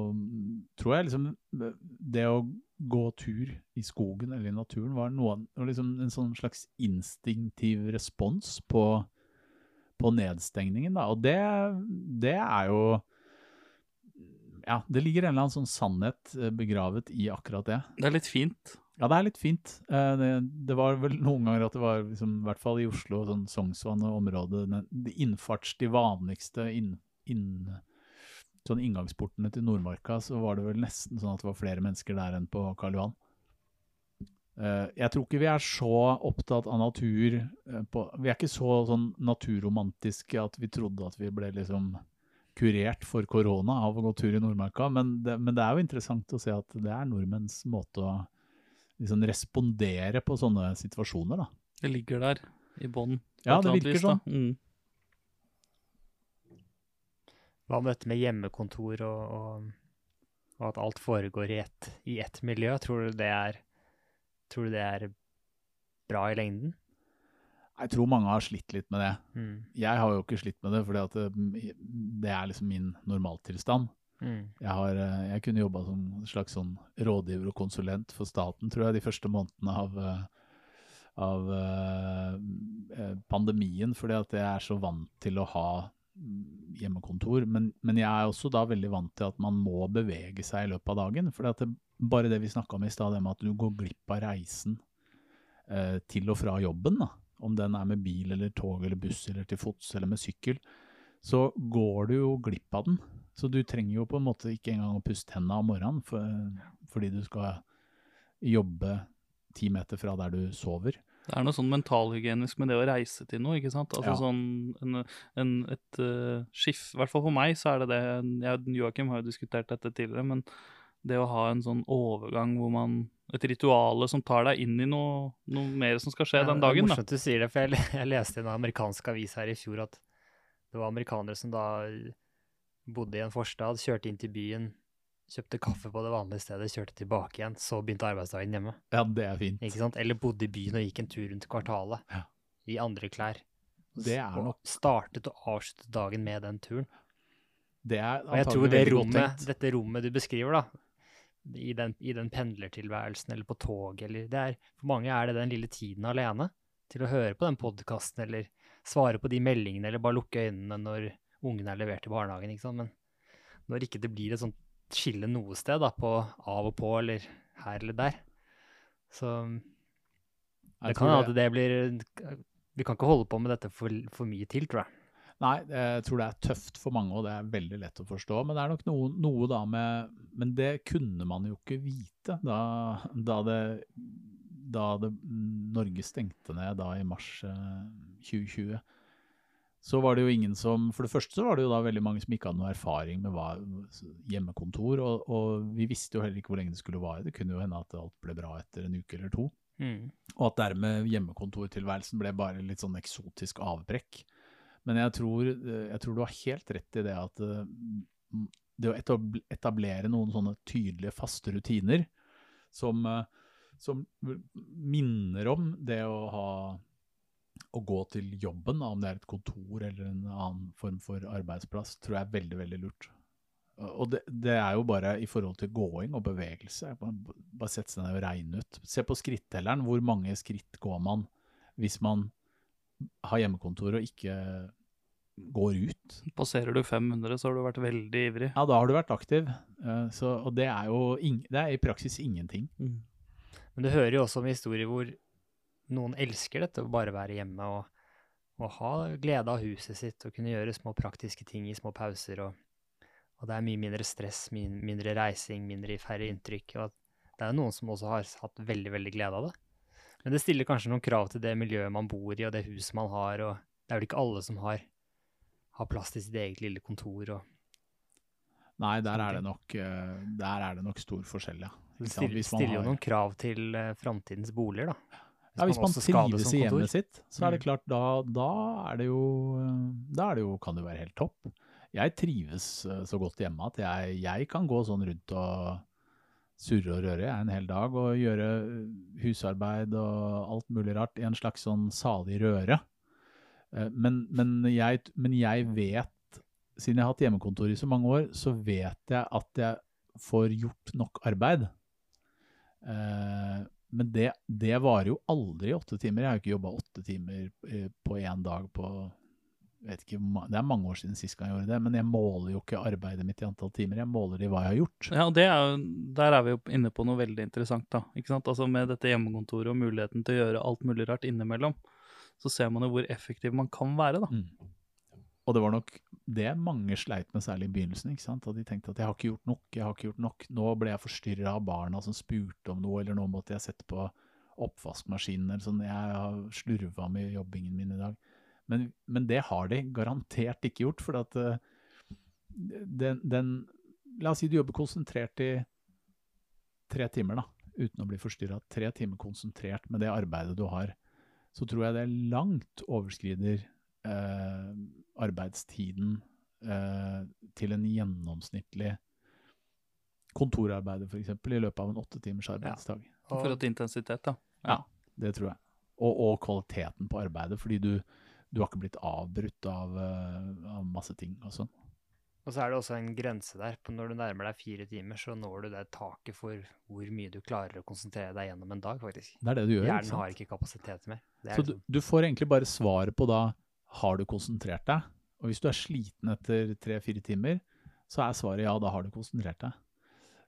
tror jeg, liksom Det å gå tur i skogen eller i naturen var noe, liksom en sånn slags instinktiv respons på, på nedstengningen. Da. Og det, det er jo Ja, det ligger en eller annen sånn sannhet eh, begravet i akkurat det. Det er litt fint. Ja, det er litt fint. Eh, Det, var vel noen ganger at det var, liksom, i hvert fall i Oslo, sånn Sognsvann og området, innfarts, de vanligste inn, inn, sånn inngangsportene til Nordmarka, så var det vel nesten sånn at det var flere mennesker der enn på Karl Johan. Eh, Jeg tror ikke vi er så opptatt av natur eh, på, Vi er ikke så sånn naturromantiske at vi trodde at vi ble liksom kurert for korona av å gå tur i Nordmarka, men det, men det er jo interessant å se at det er nordmenns måte å liksom respondere på sånne situasjoner, da. Det ligger der i bånn. Ja, det virker vis, sånn. Mm. Hva med dette med hjemmekontor og, og, og at alt foregår i ett, i ett miljø? Tror du, det er, tror du det er bra i lengden? Jeg tror mange har slitt litt med det. Mm. Jeg har jo ikke slitt med det, for det, det er liksom min normaltilstand. Mm. Jeg, har, eh, jeg kunne jobba som en slags sånn rådgiver og konsulent for staten, tror jeg, de første månedene av, eh, av eh, pandemien, fordi at jeg er så vant til å ha mm, hjemmekontor. Men, men jeg er også da veldig vant til at man må bevege seg i løpet av dagen. fordi at det, bare det vi snakka om i stad, det med at du går glipp av reisen eh, til og fra jobben, da, om den er med bil eller tog eller buss eller til fots eller med sykkel, så går du jo glipp av den. Så du trenger jo på en måte ikke engang å pusse hendene om morgenen, for, fordi du skal jobbe ti meter fra der du sover. Det er noe sånn mentalhygienisk med det å reise til noe, ikke sant? Altså Ja. sånn en, en, et uh, skiff, i hvert fall for meg så er det det, Joakim har jo diskutert dette tidligere, men det å ha en sånn overgang hvor man, et rituale som tar deg inn i noe, noe mer som skal skje Ja, den det er morsomt da. Du sier det, for jeg, jeg leste i en amerikansk avis her i fjor at det var amerikanere som da bodde i en forstad, kjørte inn til byen, kjøpte kaffe på det vanlige stedet, kjørte tilbake igjen, så begynte arbeidsdagen hjemme. Ja, det er fint. Ikke sant? Eller bodde i byen og gikk en tur rundt kvartalet Ja. i andre klær. Det er og nok startet og avsluttet dagen med den turen. Det er Og jeg tror det rommet, dette rommet du beskriver, da, i den, i den pendlertilværelsen eller på tog, eller det er, For mange er det den lille tiden alene til å høre på den podkasten eller svare på de meldingene eller bare lukke øynene når ungene er levert i barnehagen. ikke sant? Men når ikke det blir et sånt skille noe sted, da, på av og på eller her eller der, så det kan hende det blir Vi kan ikke holde på med dette for, for mye til, tror jeg. Nei, jeg tror det er tøft for mange, og det er veldig lett å forstå. Men det er nok noe, noe da med Men det kunne man jo ikke vite da, da det da det, Norge stengte ned da i mars eh, 2020. Så var det jo ingen som For det første så var det jo da veldig mange som ikke hadde noe erfaring med hva, hjemmekontor, og, og vi visste jo heller ikke hvor lenge det skulle vare. Det kunne jo hende at alt ble bra etter en uke eller to. Mm. Og at dermed hjemmekontortilværelsen ble bare litt sånn eksotisk avbrekk. Men jeg tror, jeg tror du har helt rett i det at eh, det å etablere noen sånne tydelige, faste rutiner som, eh, som minner om det å ha å gå til jobben, om det er et kontor eller en annen form for arbeidsplass, tror jeg er veldig, veldig lurt. Og det, det er jo bare i forhold til gåing og bevegelse. Bare, bare sette seg ned og regne ut. Se på skrittelleren. Hvor mange skritt går man hvis man har hjemmekontor og ikke går ut? Passerer du 500, så har du vært veldig ivrig. Ja, da har du vært aktiv. Eh, Så, og det er jo ing, det er i praksis ingenting. Men du hører jo også om historier hvor noen elsker dette å bare være hjemme og, og ha glede av huset sitt og kunne gjøre små praktiske ting i små pauser. Og, og det er mye mindre stress, min, mindre reising, mindre færre inntrykk. og Det er noen som også har hatt veldig veldig glede av det. Men det stiller kanskje noen krav til det miljøet man bor i og det huset man har. og Det er vel ikke alle som har, har plass til sitt eget lille kontor. og Nei, der er det nok, eh, der er det nok stor forskjell, ja. Det stiller, stiller jo noen krav til uh, framtidens boliger, da. Ja, hvis man det trives i hjemmet sitt, så er det Mm. klart, da, da er det jo Da er det jo, kan det være helt topp. Jeg trives eh, så godt hjemme at jeg, jeg kan gå sånn rundt og surre og røre jeg, en hel dag og gjøre eh, husarbeid og alt mulig rart i en slags sånn salig røre. Eh, Men, men, jeg, men jeg vet, siden jeg har hatt hjemmekontor i så mange år, så vet jeg at jeg får gjort nok arbeid. Eh, men det, det varer jo aldri åtte timer. Jeg har jo ikke jobba åtte timer eh, på én dag på vet ikke, Det er mange år siden sist gang jeg gjorde det, men jeg måler jo ikke arbeidet mitt i antall timer. Jeg måler det i hva jeg har gjort. Ja, og det er Der er vi jo inne på noe veldig interessant. da, ikke sant? Altså Med dette hjemmekontoret og muligheten til å gjøre alt mulig rart innimellom, så ser man jo hvor effektiv man kan være. da. Mm. Og det var nok det mange sleit med, særlig i begynnelsen. ikke sant? At de tenkte at jeg har ikke gjort nok, jeg har ikke gjort nok. Nå ble jeg forstyrra av barna som spurte om noe, eller nå måtte jeg sette på oppvaskmaskinen. eller sånn. Jeg har slurva med jobbingen min i dag. Men, men det har de garantert ikke gjort, for at eh, den, den La oss si du jobber konsentrert i tre timer, da, uten å bli forstyrra. Tre timer konsentrert med det arbeidet du har. Så tror jeg det langt overskrider eh, arbeidstiden eh, til en gjennomsnittlig kontorarbeider, f.eks., i løpet av en åtte timers arbeidsdag. Og, For at intensitet, da. Ja. Det tror jeg. Og, og kvaliteten på arbeidet, fordi du, du har ikke blitt avbrutt av, eh, av masse ting og sånn. Og så er det også en grense der. på Når du nærmer deg fire timer, så når du det taket for hvor mye du klarer å konsentrere deg gjennom en dag, faktisk. Det er det du gjør. Hjernen sant? har ikke kapasitet mer. Er Så du, liksom, du får egentlig bare svaret på da har du konsentrert deg. Og hvis du er sliten etter tre-fire timer, så er svaret ja, da har du konsentrert deg.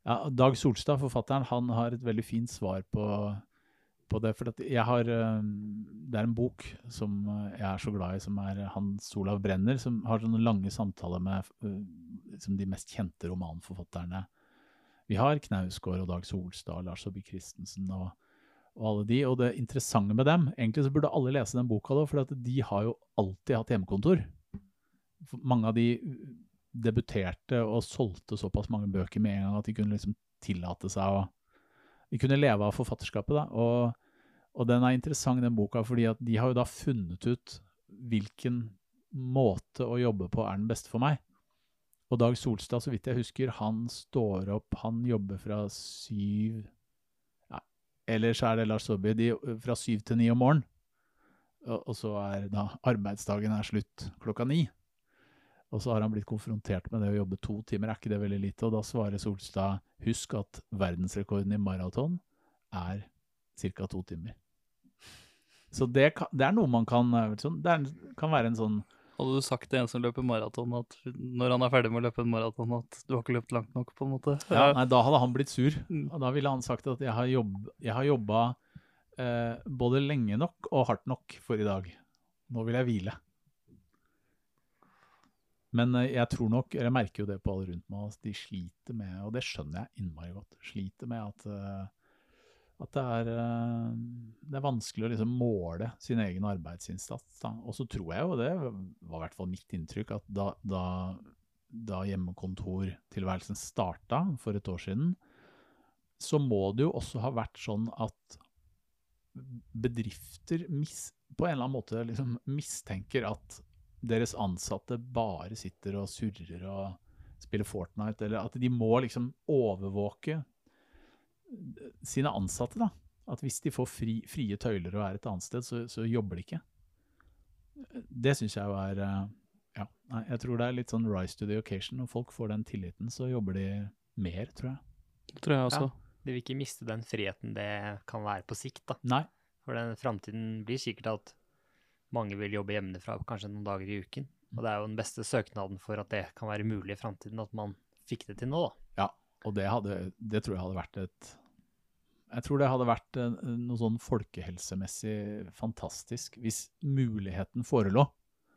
Ja, Dag Solstad, forfatteren, han har et veldig fint svar på, på det. For har, eh, det er en bok som jeg er så glad i, som er Hans Olav Brenner, som har sånne lange samtaler med liksom de mest kjente romanforfatterne vi har. Knausgård og Dag Solstad og Lars Saabye Christensen og og alle de, og det interessante med dem Egentlig så burde alle lese den boka, da, for de har jo alltid hatt hjemmekontor. Mange av de debuterte og solgte såpass mange bøker med en gang at de kunne liksom tillate seg å De kunne leve av forfatterskapet, da. Og, og den er interessant, den boka, fordi at de har jo da funnet ut hvilken måte å jobbe på er den beste for meg. Og Dag Solstad, så vidt jeg husker, han står opp Han jobber fra syv eller så er det Lars Saabye de, fra syv til ni om morgenen. Og, og så er da arbeidsdagen er slutt klokka ni. Og så har han blitt konfrontert med det å jobbe to timer, er ikke det veldig lite? Og da svarer Solstad husk at verdensrekorden i maraton er ca. to timer. Så det, kan, det, er noe man kan sånn, Det er, kan være en sånn Hadde du sagt til en som løper maraton, at når han er ferdig med å løpe en maraton, at du har ikke løpt langt nok, på en måte? Ja, nei, da hadde han blitt sur. Mm. Og da ville han sagt at jeg har, jobb, jeg har jobba eh, både lenge nok og hardt nok for i dag. Nå vil jeg hvile. Men eh, jeg tror nok, eller jeg merker jo det på alle rundt meg, at de sliter med, og det skjønner jeg innmari godt, sliter med at, eh, at det, er, eh, det er vanskelig å liksom måle sin egen arbeidsinnsats. Og så tror jeg jo, det var i hvert fall mitt inntrykk, at da, da, da hjemmekontortilværelsen starta for et år siden, så må det jo også ha vært sånn at bedrifter mis, på en eller annen måte liksom mistenker at deres ansatte bare sitter og surrer og spiller Fortnite, eller at de må liksom overvåke sine ansatte. da. At hvis de får fri, frie tøyler og er et annet sted, så, så jobber de ikke. Det syns jeg jo er eh, Ja, nei, jeg tror det er litt sånn rise to the occasion. Når folk får den tilliten, så jobber de mer, tror jeg. Det tror jeg også. Ja. De vil ikke miste den friheten det kan være på sikt, da. Nei. For den framtiden blir sikkert at mange vil jobbe hjemmefra kanskje noen dager i uken. Og det er jo den beste søknaden for at det kan være mulig i framtiden, at man fikk det til nå, da. Ja, og det, hadde, det tror jeg hadde vært et Jeg tror det hadde vært eh, noe sånn folkehelsemessig fantastisk hvis muligheten forelå.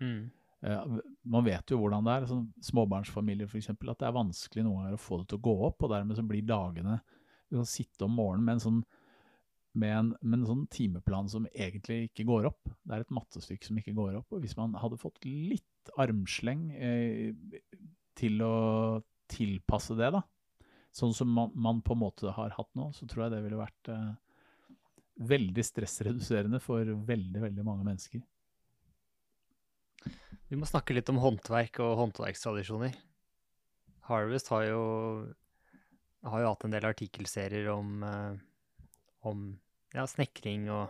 Mm. Eh, man vet jo hvordan det er, sånn småbarnsfamilier f.eks., at det er vanskelig noen ganger å få det til å gå opp, og dermed så blir dagene Du kan sitte om morgenen med en sånn med en, med en, sånn timeplan som egentlig ikke går opp. Det er et mattestykke som ikke går opp. og Hvis man hadde fått litt armsleng eh, til å tilpasse det, da, sånn som man, man, på en måte har hatt nå, så tror jeg det ville vært eh, veldig stressreduserende for veldig, veldig mange mennesker. Vi må snakke litt om håndverk og håndverkstradisjoner. Harvest har jo, har jo hatt en del artikkelserier om, eh, om ja, snekring og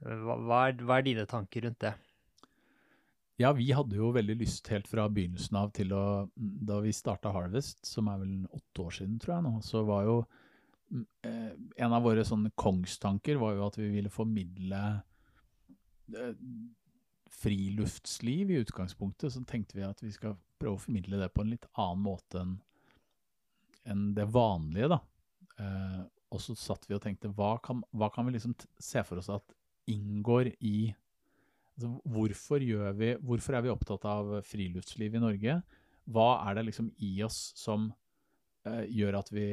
hva, hva, er, hva, er, dine tanker rundt det? Ja, vi hadde jo veldig lyst helt fra begynnelsen av til å Da vi starta Harvest, som er vel åtte år siden, tror jeg nå, så var jo eh, En av våre sånne kongstanker var jo at vi ville formidle eh, friluftsliv i utgangspunktet. Så tenkte vi at vi skal prøve å formidle det på en litt annen måte enn en det vanlige, da. Eh, og så satt vi og tenkte hva kan, hva kan vi liksom se for oss at inngår i altså, hvorfor, vi, hvorfor, er vi opptatt av friluftsliv i Norge? Hva er det liksom i oss som eh, gjør at vi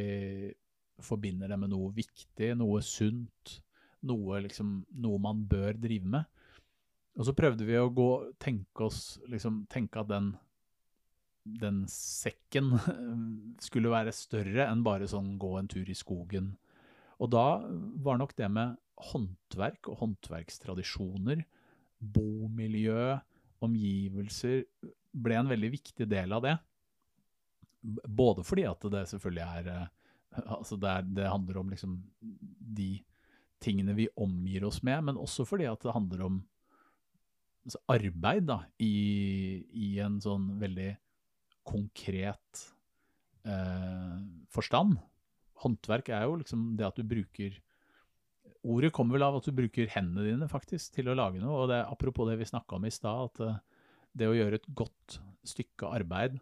forbinder det med noe viktig, noe sunt, noe, liksom, noe man bør drive med? Og så prøvde vi å gå, tenke oss, liksom, tenke at den den sekken skulle være større enn bare sånn gå en tur i skogen og da var nok det med håndverk og håndverkstradisjoner, bomiljø, omgivelser, ble en veldig viktig del av det. Både fordi at det selvfølgelig er eh, Altså det, er, det handler om liksom de tingene vi omgir oss med, men også fordi at det handler om altså arbeid da, i, i, en sånn veldig konkret eh, forstand håndverk er jo liksom det at du bruker Ordet kommer vel av at du bruker hendene dine faktisk til å lage noe. og det, Apropos det vi snakka om i stad, at uh, det å gjøre et godt stykke arbeid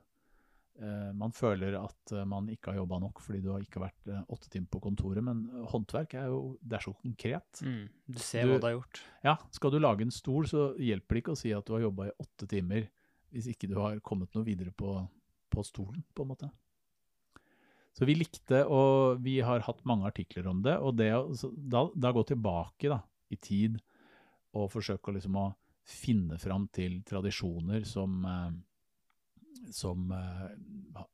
uh, Man føler at uh, man ikke har jobba nok fordi du har ikke vært åtte timer på kontoret, men håndverk er jo det er så konkret. Mm, du ser du, hva du har gjort. Ja. Skal du lage en stol, så hjelper det ikke å si at du har jobba i åtte timer hvis ikke du har kommet noe videre på, på stolen, på en måte. Så vi likte, og vi har hatt mange artikler om det. Og det, da, da gå tilbake da, i tid og forsøke å, liksom, å finne fram til tradisjoner som, eh, som eh,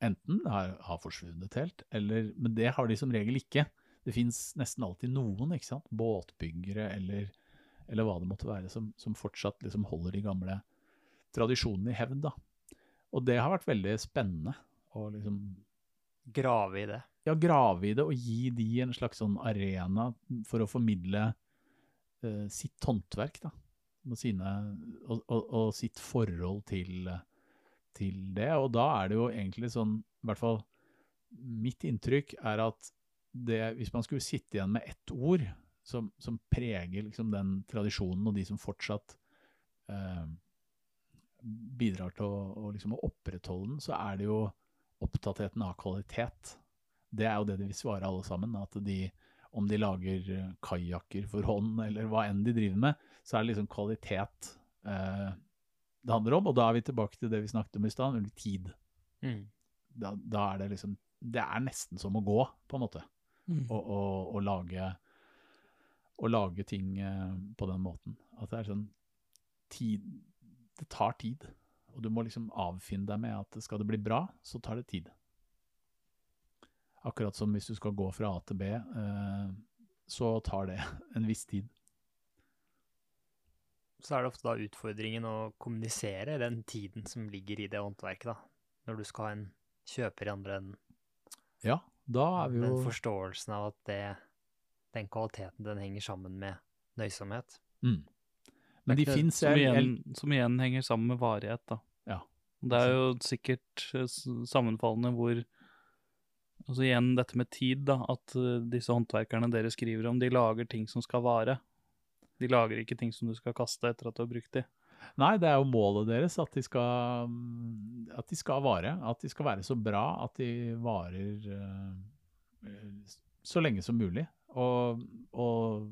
enten har, har, forsvunnet helt, eller Men det har de som regel ikke. Det fins nesten alltid noen, ikke sant? båtbyggere eller, eller hva det måtte være, som, som fortsatt liksom holder de gamle tradisjonene i hevd. Og det har vært veldig spennende å liksom Grave i det. Ja, grave i det og gi de en slags sånn arena for å formidle uh, sitt håndverk, da. Sine, og, og, og, sitt forhold til, til det. Og da er det jo egentlig sånn, i hvert fall mitt inntrykk er at det, hvis man skulle sitte igjen med ett ord som, som preger liksom den tradisjonen, og de som fortsatt eh, bidrar til å, å, liksom å opprettholde den, så er det jo opptattheten av kvalitet. Det er jo det de vil svare alle sammen. At de, om de lager kajakker for hånd, eller hva enn de driver med, så er det liksom kvalitet eh, det handler om. Og da er vi tilbake til det vi snakket om i stad, nemlig tid. Mm. Da, da, er det liksom Det er nesten som å gå, på en måte. Mm. Lage, lage ting eh, på den måten. At det er sånn tid Det tar tid. Og du må liksom avfinne deg med at skal det bli bra, så tar det tid. Akkurat som hvis du skal gå fra A til B, eh, så tar det en viss tid. Så er det ofte da utfordringen å kommunisere den tiden som ligger i det håndverket, da. Når du skal ha en kjøper i andre enden. Ja, da er vi jo Den forståelsen av at det, den kvaliteten, den henger sammen med nøysomhet. mm. Men de fins Som som igjen henger sammen med varighet, da. Ja. Det er jo sikkert eh, sammenfallende hvor Altså igjen dette med tid, da. At eh, disse håndverkerne dere skriver om, de lager ting som skal vare. De lager ikke ting som du skal kaste etter at du har brukt de. Nei, det er jo målet deres at de skal, at de skal vare. At de skal være så bra at de varer uh, så lenge som mulig. Og, og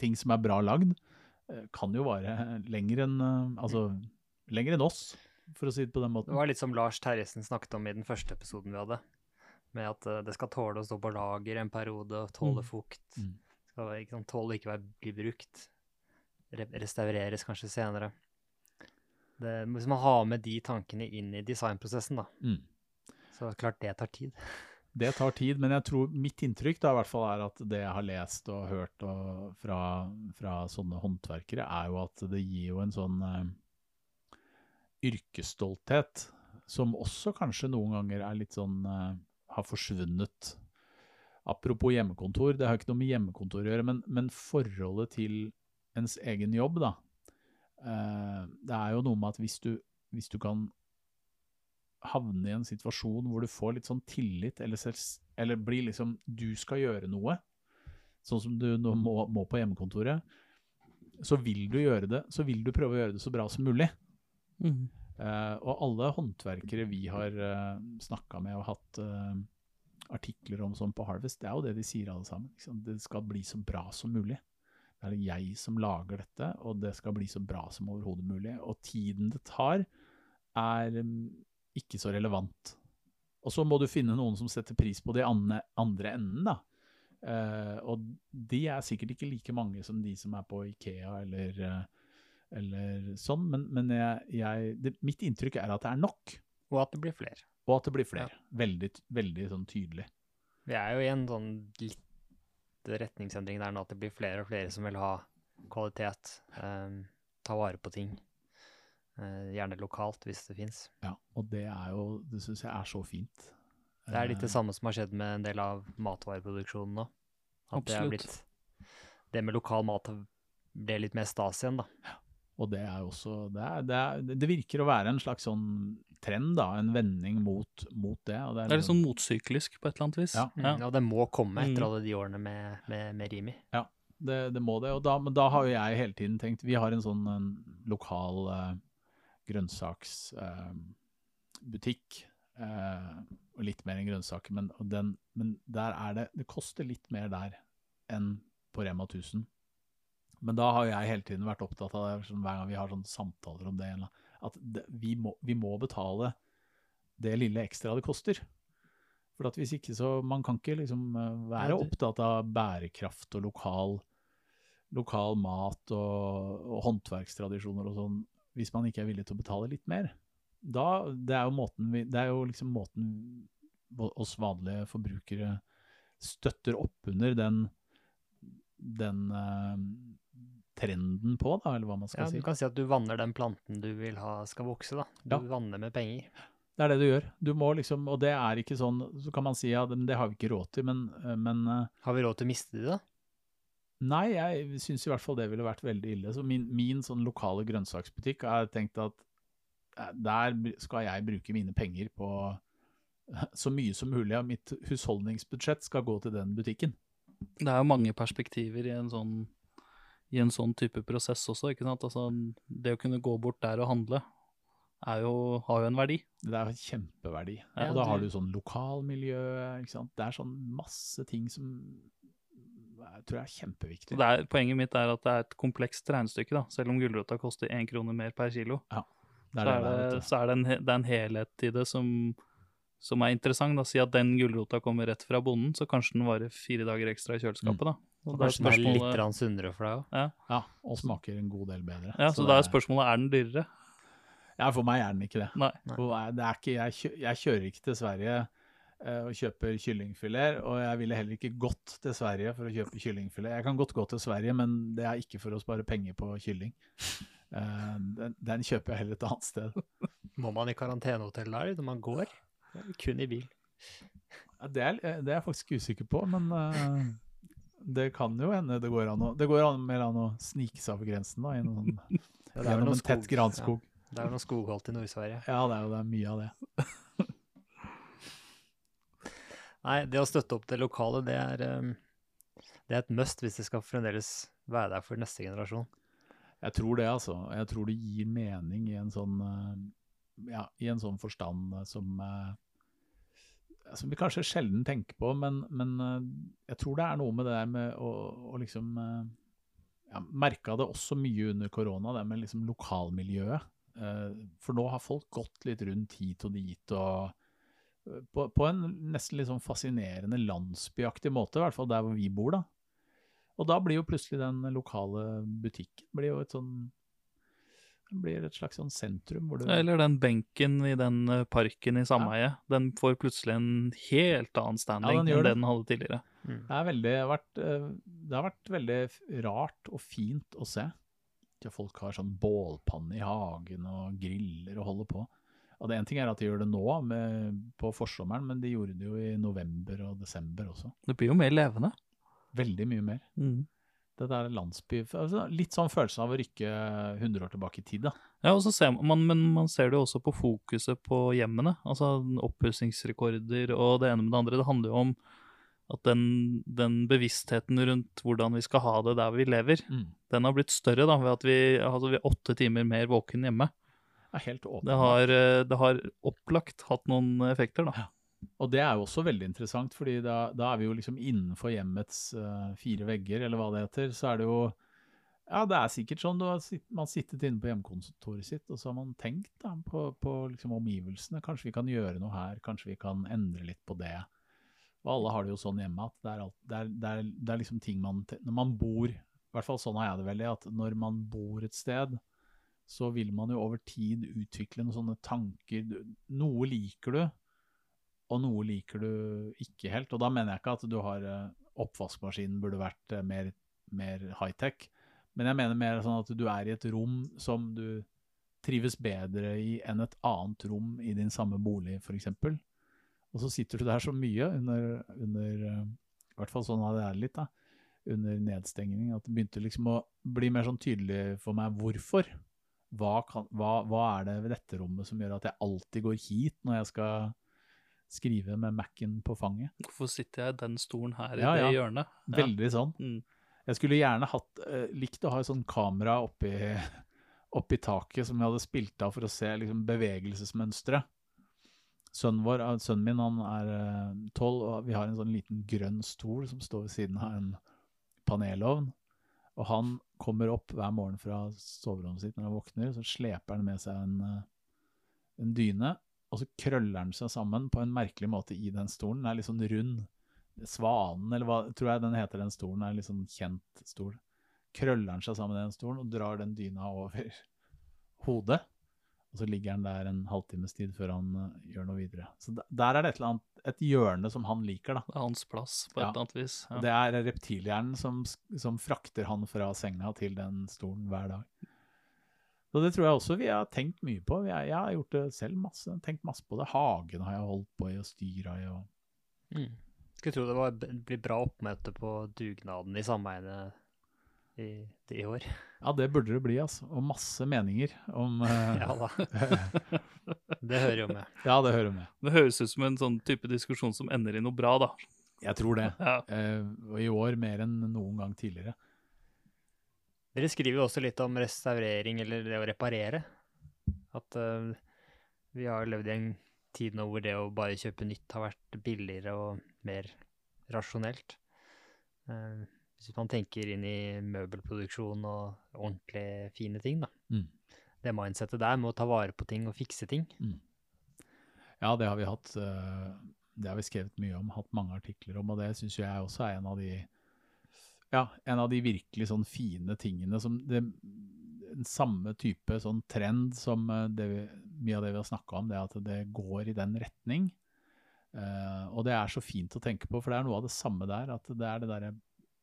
ting som er bra lagd, kan jo vare lenger enn eh, altså, lenger enn oss, for å si det på den måten. Det var litt som Lars Terjesen snakket om i den første episoden vi hadde. Med at eh, det skal tåle å stå på lager en periode, og tåle Mm. fukt. Mm. Skal ikke sånn, tåle ikke bli brukt. Restaureres kanskje senere. Det, hvis man har med de tankene inn i designprosessen, da, Mm. så klart det tar tid. Det tar tid, men jeg tror mitt inntrykk da, i hvert fall er at det jeg har lest og hørt og fra, fra sånne håndverkere, er jo at det gir jo en sånn eh, yrkesstolthet, som også kanskje noen ganger er litt sånn eh, har forsvunnet. Apropos hjemmekontor, det har ikke noe med hjemmekontor å gjøre, men, men forholdet til ens egen jobb, da. Eh, det er jo noe med at hvis du, hvis du kan havne i en situasjon hvor du får litt sånn tillit, eller, eller blir liksom Du skal gjøre noe, sånn som du nå må, må på hjemmekontoret. Så vil du gjøre det, så vil du prøve å gjøre det så bra som mulig. Eh, og alle håndverkere vi har uh, snakka med og hatt uh, artikler om sånn på Harvest, det er jo det de sier alle sammen. Liksom. Det skal bli så bra som mulig. Det er jeg som lager dette, og det skal bli så bra som overhodet mulig. Og tiden det tar, er mm, ikke så relevant. Og så må du finne noen som setter pris på det andre, andre enden, da. Uh, og de er sikkert ikke like mange som de som er på Ikea eller, uh, eller sånn, men, men jeg, jeg, det, mitt inntrykk er at det er nok, Og at det blir flere. og at det blir flere. Veldig, veldig sånn tydelig. Vi er jo i en sånn litt retningsendring der nå, at det blir flere og flere som vil ha kvalitet. um, ta vare på ting. Eh, gjerne lokalt, hvis det fins. Ja, og det er jo, det syns jeg er så fint. Det er litt det Eh, samme som har skjedd med en del av matvareproduksjonen nå. At det, er Absolutt. blitt, det med lokal mat ble litt mer stas igjen, da. Og det er jo også det, er, det, er, det virker å være en slags sånn trend, da, en vending mot, mot det. Og det Det er litt sånn motsyklisk på et eller annet vis. Ja. ja. ja det må komme etter Mm. alle de årene med, med, med Rimi. det, det må det. Og da, men da har jo jeg hele tiden tenkt Vi har en sånn en lokal eh, grønnsaksbutikk. Eh, og litt mer enn grønnsaker, men, den, men der er det Det koster litt mer der enn på Rema 1000. Men da har jeg hele tiden vært opptatt av det, hver gang vi har sånne samtaler om det, at vi, må, vi må betale det lille ekstra det koster. For at hvis ikke så Man kan ikke liksom eh, være opptatt av bærekraft og lokal, lokal mat og, og håndverkstradisjoner og sånn, hvis man ikke er villig til å betale litt mer. Da, det er jo måten vi, det er jo liksom måten oss vanlige forbrukere støtter opp under den, den uh, trenden på, da, eller hva man skal Ja, si. du kan si at du vanner den planten du vil ha skal vokse, da. Du Ja. vanner med penger. Det er det du gjør. Du må liksom, og det er ikke sånn, så kan man si ja, det har vi ikke råd til, men, men eh, Har vi råd til å miste de, da? Nei, jeg syns i hvert fall det ville vært veldig ille. Så min, min sånn lokale grønnsaksbutikk har jeg tenkt at eh, der skal jeg bruke mine penger på så mye som mulig av mitt husholdningsbudsjett skal gå til den butikken. Det er jo mange perspektiver i en sånn, i en sånn type prosess også, ikke sant. Altså, det å kunne gå bort der og handle er jo, har jo en verdi. Det er en kjempeverdi. Ja, og da har du- du sånn lokalmiljø, ikke sant. Det er sånn masse ting som jeg tror jeg er kjempeviktig. Det er, poenget mitt er at det er et komplekst regnestykke, da. Selv om gulrota koster én krone mer per kilo, Det så er er det, så er det, en, det er en helhet i det som, som er interessant. da. Si at den gulrota kommer rett fra bonden, så kanskje den varer fire dager ekstra i kjøleskapet. da. Og da er Kanskje den er litt sunnere for deg òg? Ja, og smaker en god del bedre. Ja, så, da er spørsmålet er den dyrere. Ja, for meg er den ikke det. Nei. Nei. Det er ikke, jeg, kjø, jeg kjører ikke til Sverige og kjøper kyllingfileter, og jeg ville heller ikke gått til Sverige for å kjøpe kyllingfilet. Jeg kan godt gå til Sverige, men det er ikke for å spare penger på kylling. Eh, den, den kjøper jeg heller et annet sted. Må man i karantenehotell der når man går? Kun i bil. Ja, Det er, det er jeg faktisk usikker på, men uh, det kan jo hende det går an å Det går an, mer an å snike seg over grensen da, i noen, Ja, gjennom en en tett granskog. Ja, det er jo noe skogholt i Nord-Sverige. Ja, det er jo det er mye av det. Nei, det å støtte opp det lokale, det er, um, det er et must hvis det skal fremdeles være der for neste generasjon. Jeg tror det, altså. Jeg tror det gir mening i en sånn eh, Ja, i en sånn forstand eh, som eh, Som vi kanskje sjelden tenker på, men, men jeg tror det er noe med det der med å, å liksom ja, Merka det også mye under korona, det med liksom lokalmiljøet. For nå har folk gått litt rundt hit og dit og på, på en nesten litt sånn fascinerende landsbyaktig måte, i hvert fall der hvor vi bor, da. Og da blir jo plutselig den lokale butikken blir jo et sånn blir et slags sånn sentrum hvor du Eller den benken i den eh, parken i sameiet. Den får plutselig en helt annen standing Ja, den enn det det. den hadde tidligere. Mm. det, er veldig, det, har vært, eh, det har vært veldig rart og fint å se. At folk har sånn bålpanne i hagen og griller og holder på. Og det En ting er at de gjør det nå med, på forsommeren, men de gjorde det jo i november og desember også. Det blir jo mer levende. Veldig mye mer. Det der landsby altså Litt sånn følelsen av å rykke 100 år tilbake i tid, da. Ja, og så ser man, men man ser det jo også på fokuset på hjemmene. Altså oppussingsrekorder og det ene med det andre. Det handler jo om at den, den bevisstheten rundt hvordan vi skal ha det der vi lever, den har blitt større da, ved at vi, altså, vi er åtte timer mer våken hjemme. Er helt åpent. Det har, eh, det har opplagt hatt noen effekter, da. Og det er jo også veldig interessant, fordi da, da er vi jo liksom innenfor hjemmets uh, fire vegger, eller hva det heter. Så er det jo Ja, det er sikkert sånn. Har man har sittet inne på hjemmekontoret sitt, og så har man tenkt da, på, på liksom omgivelsene. Kanskje vi kan gjøre noe her, kanskje vi kan endre litt på det. Og alle har det jo sånn hjemme at det er, alt, det er, det er, det er liksom ting man Når man bor I hvert fall sånn har jeg det veldig, at når man bor et sted, så vil man jo over tid utvikle noen sånne tanker. Noe liker du, og noe liker du ikke helt. Og da mener jeg ikke at du har eh, Oppvaskmaskinen burde vært eh, mer, mer high-tech, men jeg mener mer sånn at du er i et rom som du trives bedre i enn et annet rom i din samme bolig, f.eks. Og så sitter du der så mye under, under eh, I hvert fall sånn hadde jeg det litt, da. Under nedstengning. At det begynte liksom å bli mer sånn tydelig for meg hvorfor. Hva, kan, hva, hva er det ved dette rommet som gjør at jeg alltid går hit når jeg skal skrive med Mac-en på fanget? Hvorfor sitter jeg i den stolen her i Ja, det ja. hjørnet? Ja. Veldig sånn. Mm. Jeg skulle gjerne hatt, uh, likt å ha et sånt kamera oppi, oppi taket som jeg hadde spilt av for å se liksom, bevegelsesmønstre. Sønnen, vår, eh, sønnen min han er tolv, og vi har en sånn liten grønn stol som står ved siden av en panelovn. Og han kommer opp hver morgen fra soverommet sitt når han våkner, så sleper han med seg en, eh, en dyne, og så krøller han seg sammen på en merkelig måte i den stolen. Den er litt sånn rund. Svanen, eller hva tror jeg den heter, den stolen, er litt sånn kjent stol. Krøller han seg sammen i den stolen og drar den dyna over hodet. Og så ligger han der en halvtimes tid før han uh, gjør noe videre. Så der, der er det et eller annet, et hjørne som han liker, da. Det er hans plass, på Ja. et eller annet vis. Ja. Det er reptilhjernen som, som frakter han fra senga til den stolen hver dag. Så det tror jeg også vi har tenkt mye på. Jeg, jeg har gjort det selv masse. Tenkt masse på det. Hagen har jeg holdt på i og styra i. og Mm. Skulle tro det var blir bra oppmøte på dugnaden i sameiene i, i år. Ja, det burde det bli, altså. Og masse meninger om uh... Ja da. Det hører jo med. ja, det hører med. Det høres ut som en sånn type diskusjon som ender i noe bra, da. Jeg tror det. Ja. Uh, og i år mer enn noen gang tidligere. Dere skriver jo også litt om restaurering, eller det å reparere. At uh, vi har levd i en tid nå hvor det å bare kjøpe nytt har vært billigere og mer rasjonelt. Eh, hvis man tenker inn i møbelproduksjon og ordentlig fine ting, da. Mm. Det mindsettet der med å ta vare på ting og fikse ting. Ja, det har vi hatt. eh, Det har vi skrevet mye om, hatt mange artikler om, og det syns jeg også er en av de ja, en av de virkelig sånn fine tingene som det, Den samme type sånn trend som eh, det, vi- mye av det vi har snakka om, det at det går i den retning. Uh, og det er så fint å tenke på, for det er noe av det samme der. At det er det derre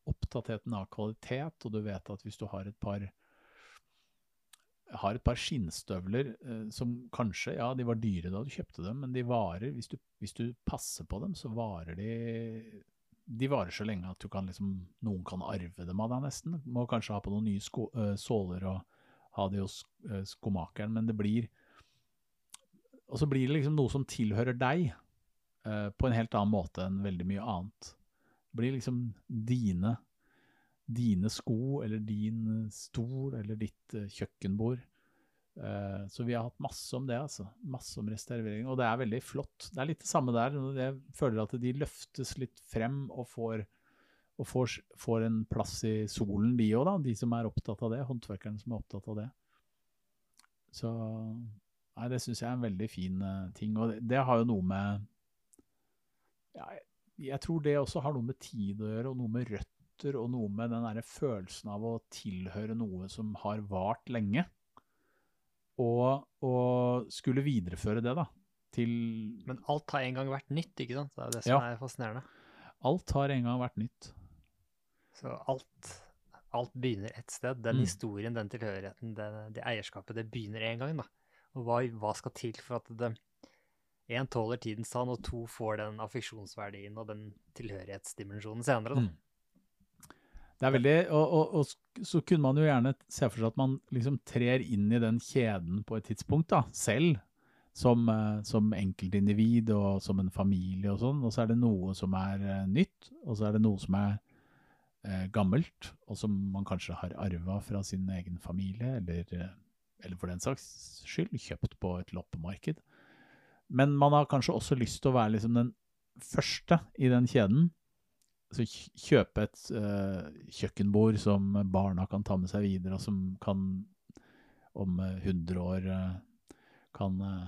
opptattheten av kvalitet, og du vet at hvis du har et par har et par skinnstøvler eh, som kanskje, ja, de var dyre da du kjøpte dem, men de varer, hvis du, hvis du passer på dem, så varer de De varer så lenge at du kan liksom, noen kan arve dem av deg nesten. Må kanskje ha på noen nye sko, eh, såler og ha de hos eh, skomakeren, men det blir Og så blir det liksom noe som tilhører deg, eh, på en helt annen måte enn veldig mye annet. Blir liksom dine dine sko, eller din stol, eller ditt eh, kjøkkenbord. Eh, så vi har hatt masse om det, altså. Masse om restaurering. Og det er veldig flott. Det er litt det samme der. Jeg føler at de løftes litt frem og får, og får, får en plass i solen, de òg, da. De som er opptatt av det. Håndverkerne som er opptatt av det. Så Nei, det syns jeg er en veldig fin eh, ting. Og det, det har jo noe med ja, jeg, tror det også har noe med tid å gjøre, og noe med røtter, og noe med den derre følelsen av å tilhøre noe som har vart lenge. Og, og skulle videreføre det, da. Til Men alt har en gang vært nytt, ikke sant? Det er det som Ja. er fascinerende. Alt har en gang vært nytt. Så alt, alt begynner et sted. Den Mm. historien, den tilhørigheten, det, det eierskapet, det begynner en gang, da. Og hva, hva skal til for at det én tåler tidens tann, og to får den affeksjonsverdien og den tilhørighetsdimensjonen senere. Mm. Det er veldig, og, og, og så kunne man jo gjerne se for seg at man liksom trer inn i den kjeden på et tidspunkt, da, selv, som, eh, som enkeltindivid og som en familie og sånn, og så er det noe som er eh, nytt, og så er det noe som er eh, gammelt, og som man kanskje har arva fra sin egen familie, eller, eh, eller for den saks skyld kjøpt på et loppemarked. Men man har kanskje også lyst til å være liksom den første i den kjeden, så kjøpe et uh, kjøkkenbord som barna kan ta med seg videre, og som kan om eh, 100 år eh, kan eh,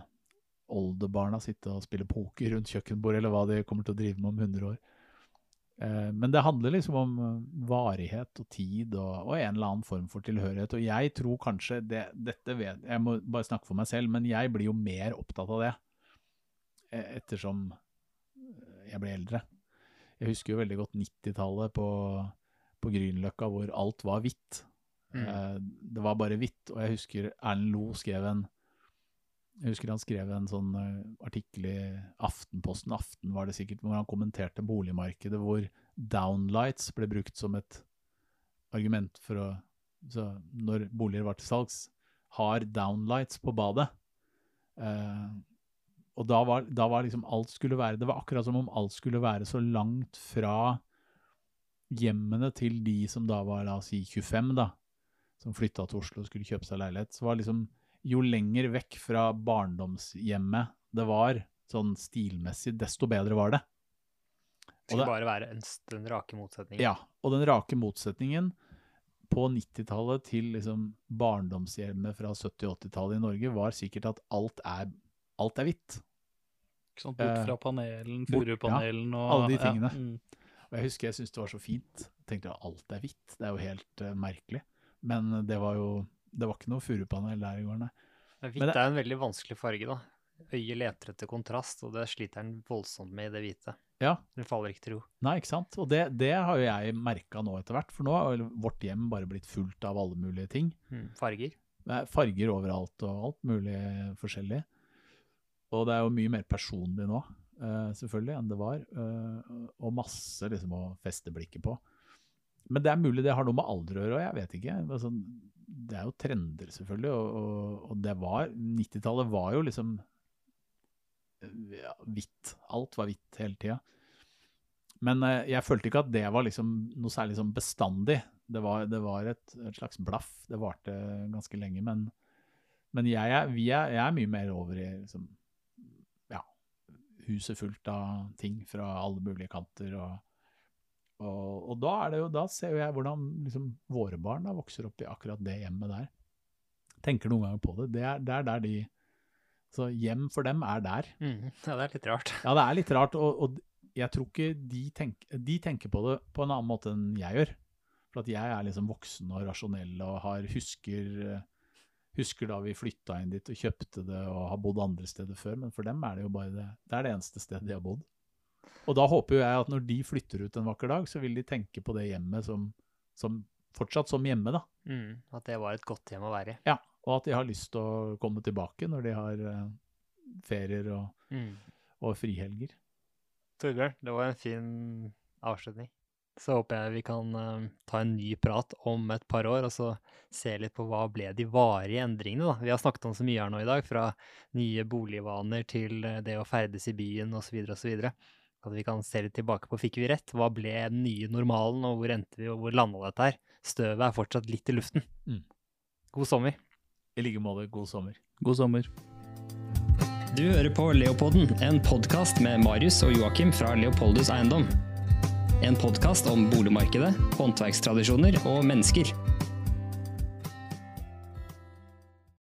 oldebarna sitte og spille poker rundt kjøkkenbordet, eller hva de kommer til å drive med om 100 år. Eh, men det handler liksom om eh, varighet og tid og, og en eller annen form for tilhørighet. Og jeg tror kanskje det, dette vet, Jeg må bare snakke for meg selv, men jeg blir jo mer opptatt av det eh, ettersom eh, jeg ble eldre. Jeg husker jo veldig godt 90-tallet på, på Grünerløkka, hvor alt var hvitt. Mm. Eh, det var bare hvitt, og jeg husker Erlend Lo skrev en jeg husker han skrev en sånn eh, artikkel i Aftenposten, Aften var det sikkert, hvor han kommenterte boligmarkedet, hvor downlights ble brukt som et argument for å så Når boliger var til salgs, har downlights på badet. Eh, og da var, da var liksom alt skulle være Det var akkurat som om alt skulle være så langt fra hjemmene til de som da var, la oss si, 25, da, som flytta til Oslo og skulle kjøpe seg leilighet. Så var liksom Jo lenger vekk fra barndomshjemmet det var, sånn stilmessig, desto bedre var det. Det skulle bare være en, den rake motsetningen. Ja, og den rake motsetningen på 90-tallet til liksom barndomshjemmet fra 70- og 80-tallet i Norge var sikkert at alt er, alt er hvitt. Ikke sant? Bort Eh, fra panelen, furupanelen og alle de ja, tingene. mm. Og jeg husker jeg syntes det var så fint. Jeg tenkte at alt er hvitt, det er jo helt uh, merkelig. Men det var jo det var ikke noe furupanel der i går, nei. Hvitt det- er en veldig vanskelig farge, da. Øyet leter etter kontrast, og det sliter den voldsomt med i det hvite. Ja, Den faller ikke til ro. nei, ikke sant? Og det, det har jo jeg merka nå etter hvert, for nå har vårt hjem bare blitt fullt av alle mulige ting. Mm. Farger. Er farger overalt og alt mulig forskjellig. Og det er jo mye mer personlig nå, eh, selvfølgelig, enn det var. eh, og masse liksom å feste blikket på. men det er mulig det har noe med alder å gjøre, jeg vet ikke. Altså, det er jo trender, selvfølgelig, og, og, det var 90-tallet var jo liksom ja, hvitt. Alt var hvitt hele tida. Men eh, jeg følte ikke at det var liksom noe særlig sånn bestandig. Det var, det var et, et, slags blaff. Det varte ganske lenge. Men, men jeg, er, er, jeg, er, mye mer over i liksom, huset fullt av ting fra alle mulige kanter. Og, og, og da, jo, da, ser jeg hvordan liksom, våre barn da, vokser opp i akkurat det hjemmet der. Tenker noen ganger på det. Det er, det er der de Så hjem for dem er der. Mm, ja, det er litt rart. Ja, det er litt rart. og, og jeg tror ikke de, tenk, de, tenker på det på en annen måte enn jeg gjør. For at jeg er liksom voksen og rasjonell og har, husker, husker da vi flytta inn dit og kjøpte det og har bodd andre steder før. Men for dem er det jo bare det. Det er det eneste stedet de har bodd. Og da håper jo jeg at når de flytter ut en vakker dag, så vil de tenke på det hjemmet som, som fortsatt som hjemme, da. Mm, at det var et godt hjem å være i. Ja, og at de har lyst til å komme tilbake når de har uh, ferier og, mm. og frihelger. Torbjørn, det var en fin avslutning. Så håper jeg vi kan uh, ta en ny prat om et par år, og så se litt på hva ble de varige endringene. da. Vi har snakket om så mye her nå i dag, fra nye boligvaner til uh, det å ferdes i byen osv. osv. At vi kan se litt tilbake på fikk vi rett? Hva ble den nye normalen, og hvor endte vi, og hvor landa dette her? Støvet er fortsatt litt i luften. Mm. God sommer. I like måte, god sommer. God sommer. Du hører på Leopolden, en podkast med Marius og Joakim fra Leopoldus Eiendom. En podkast om boligmarkedet, håndverkstradisjoner og mennesker.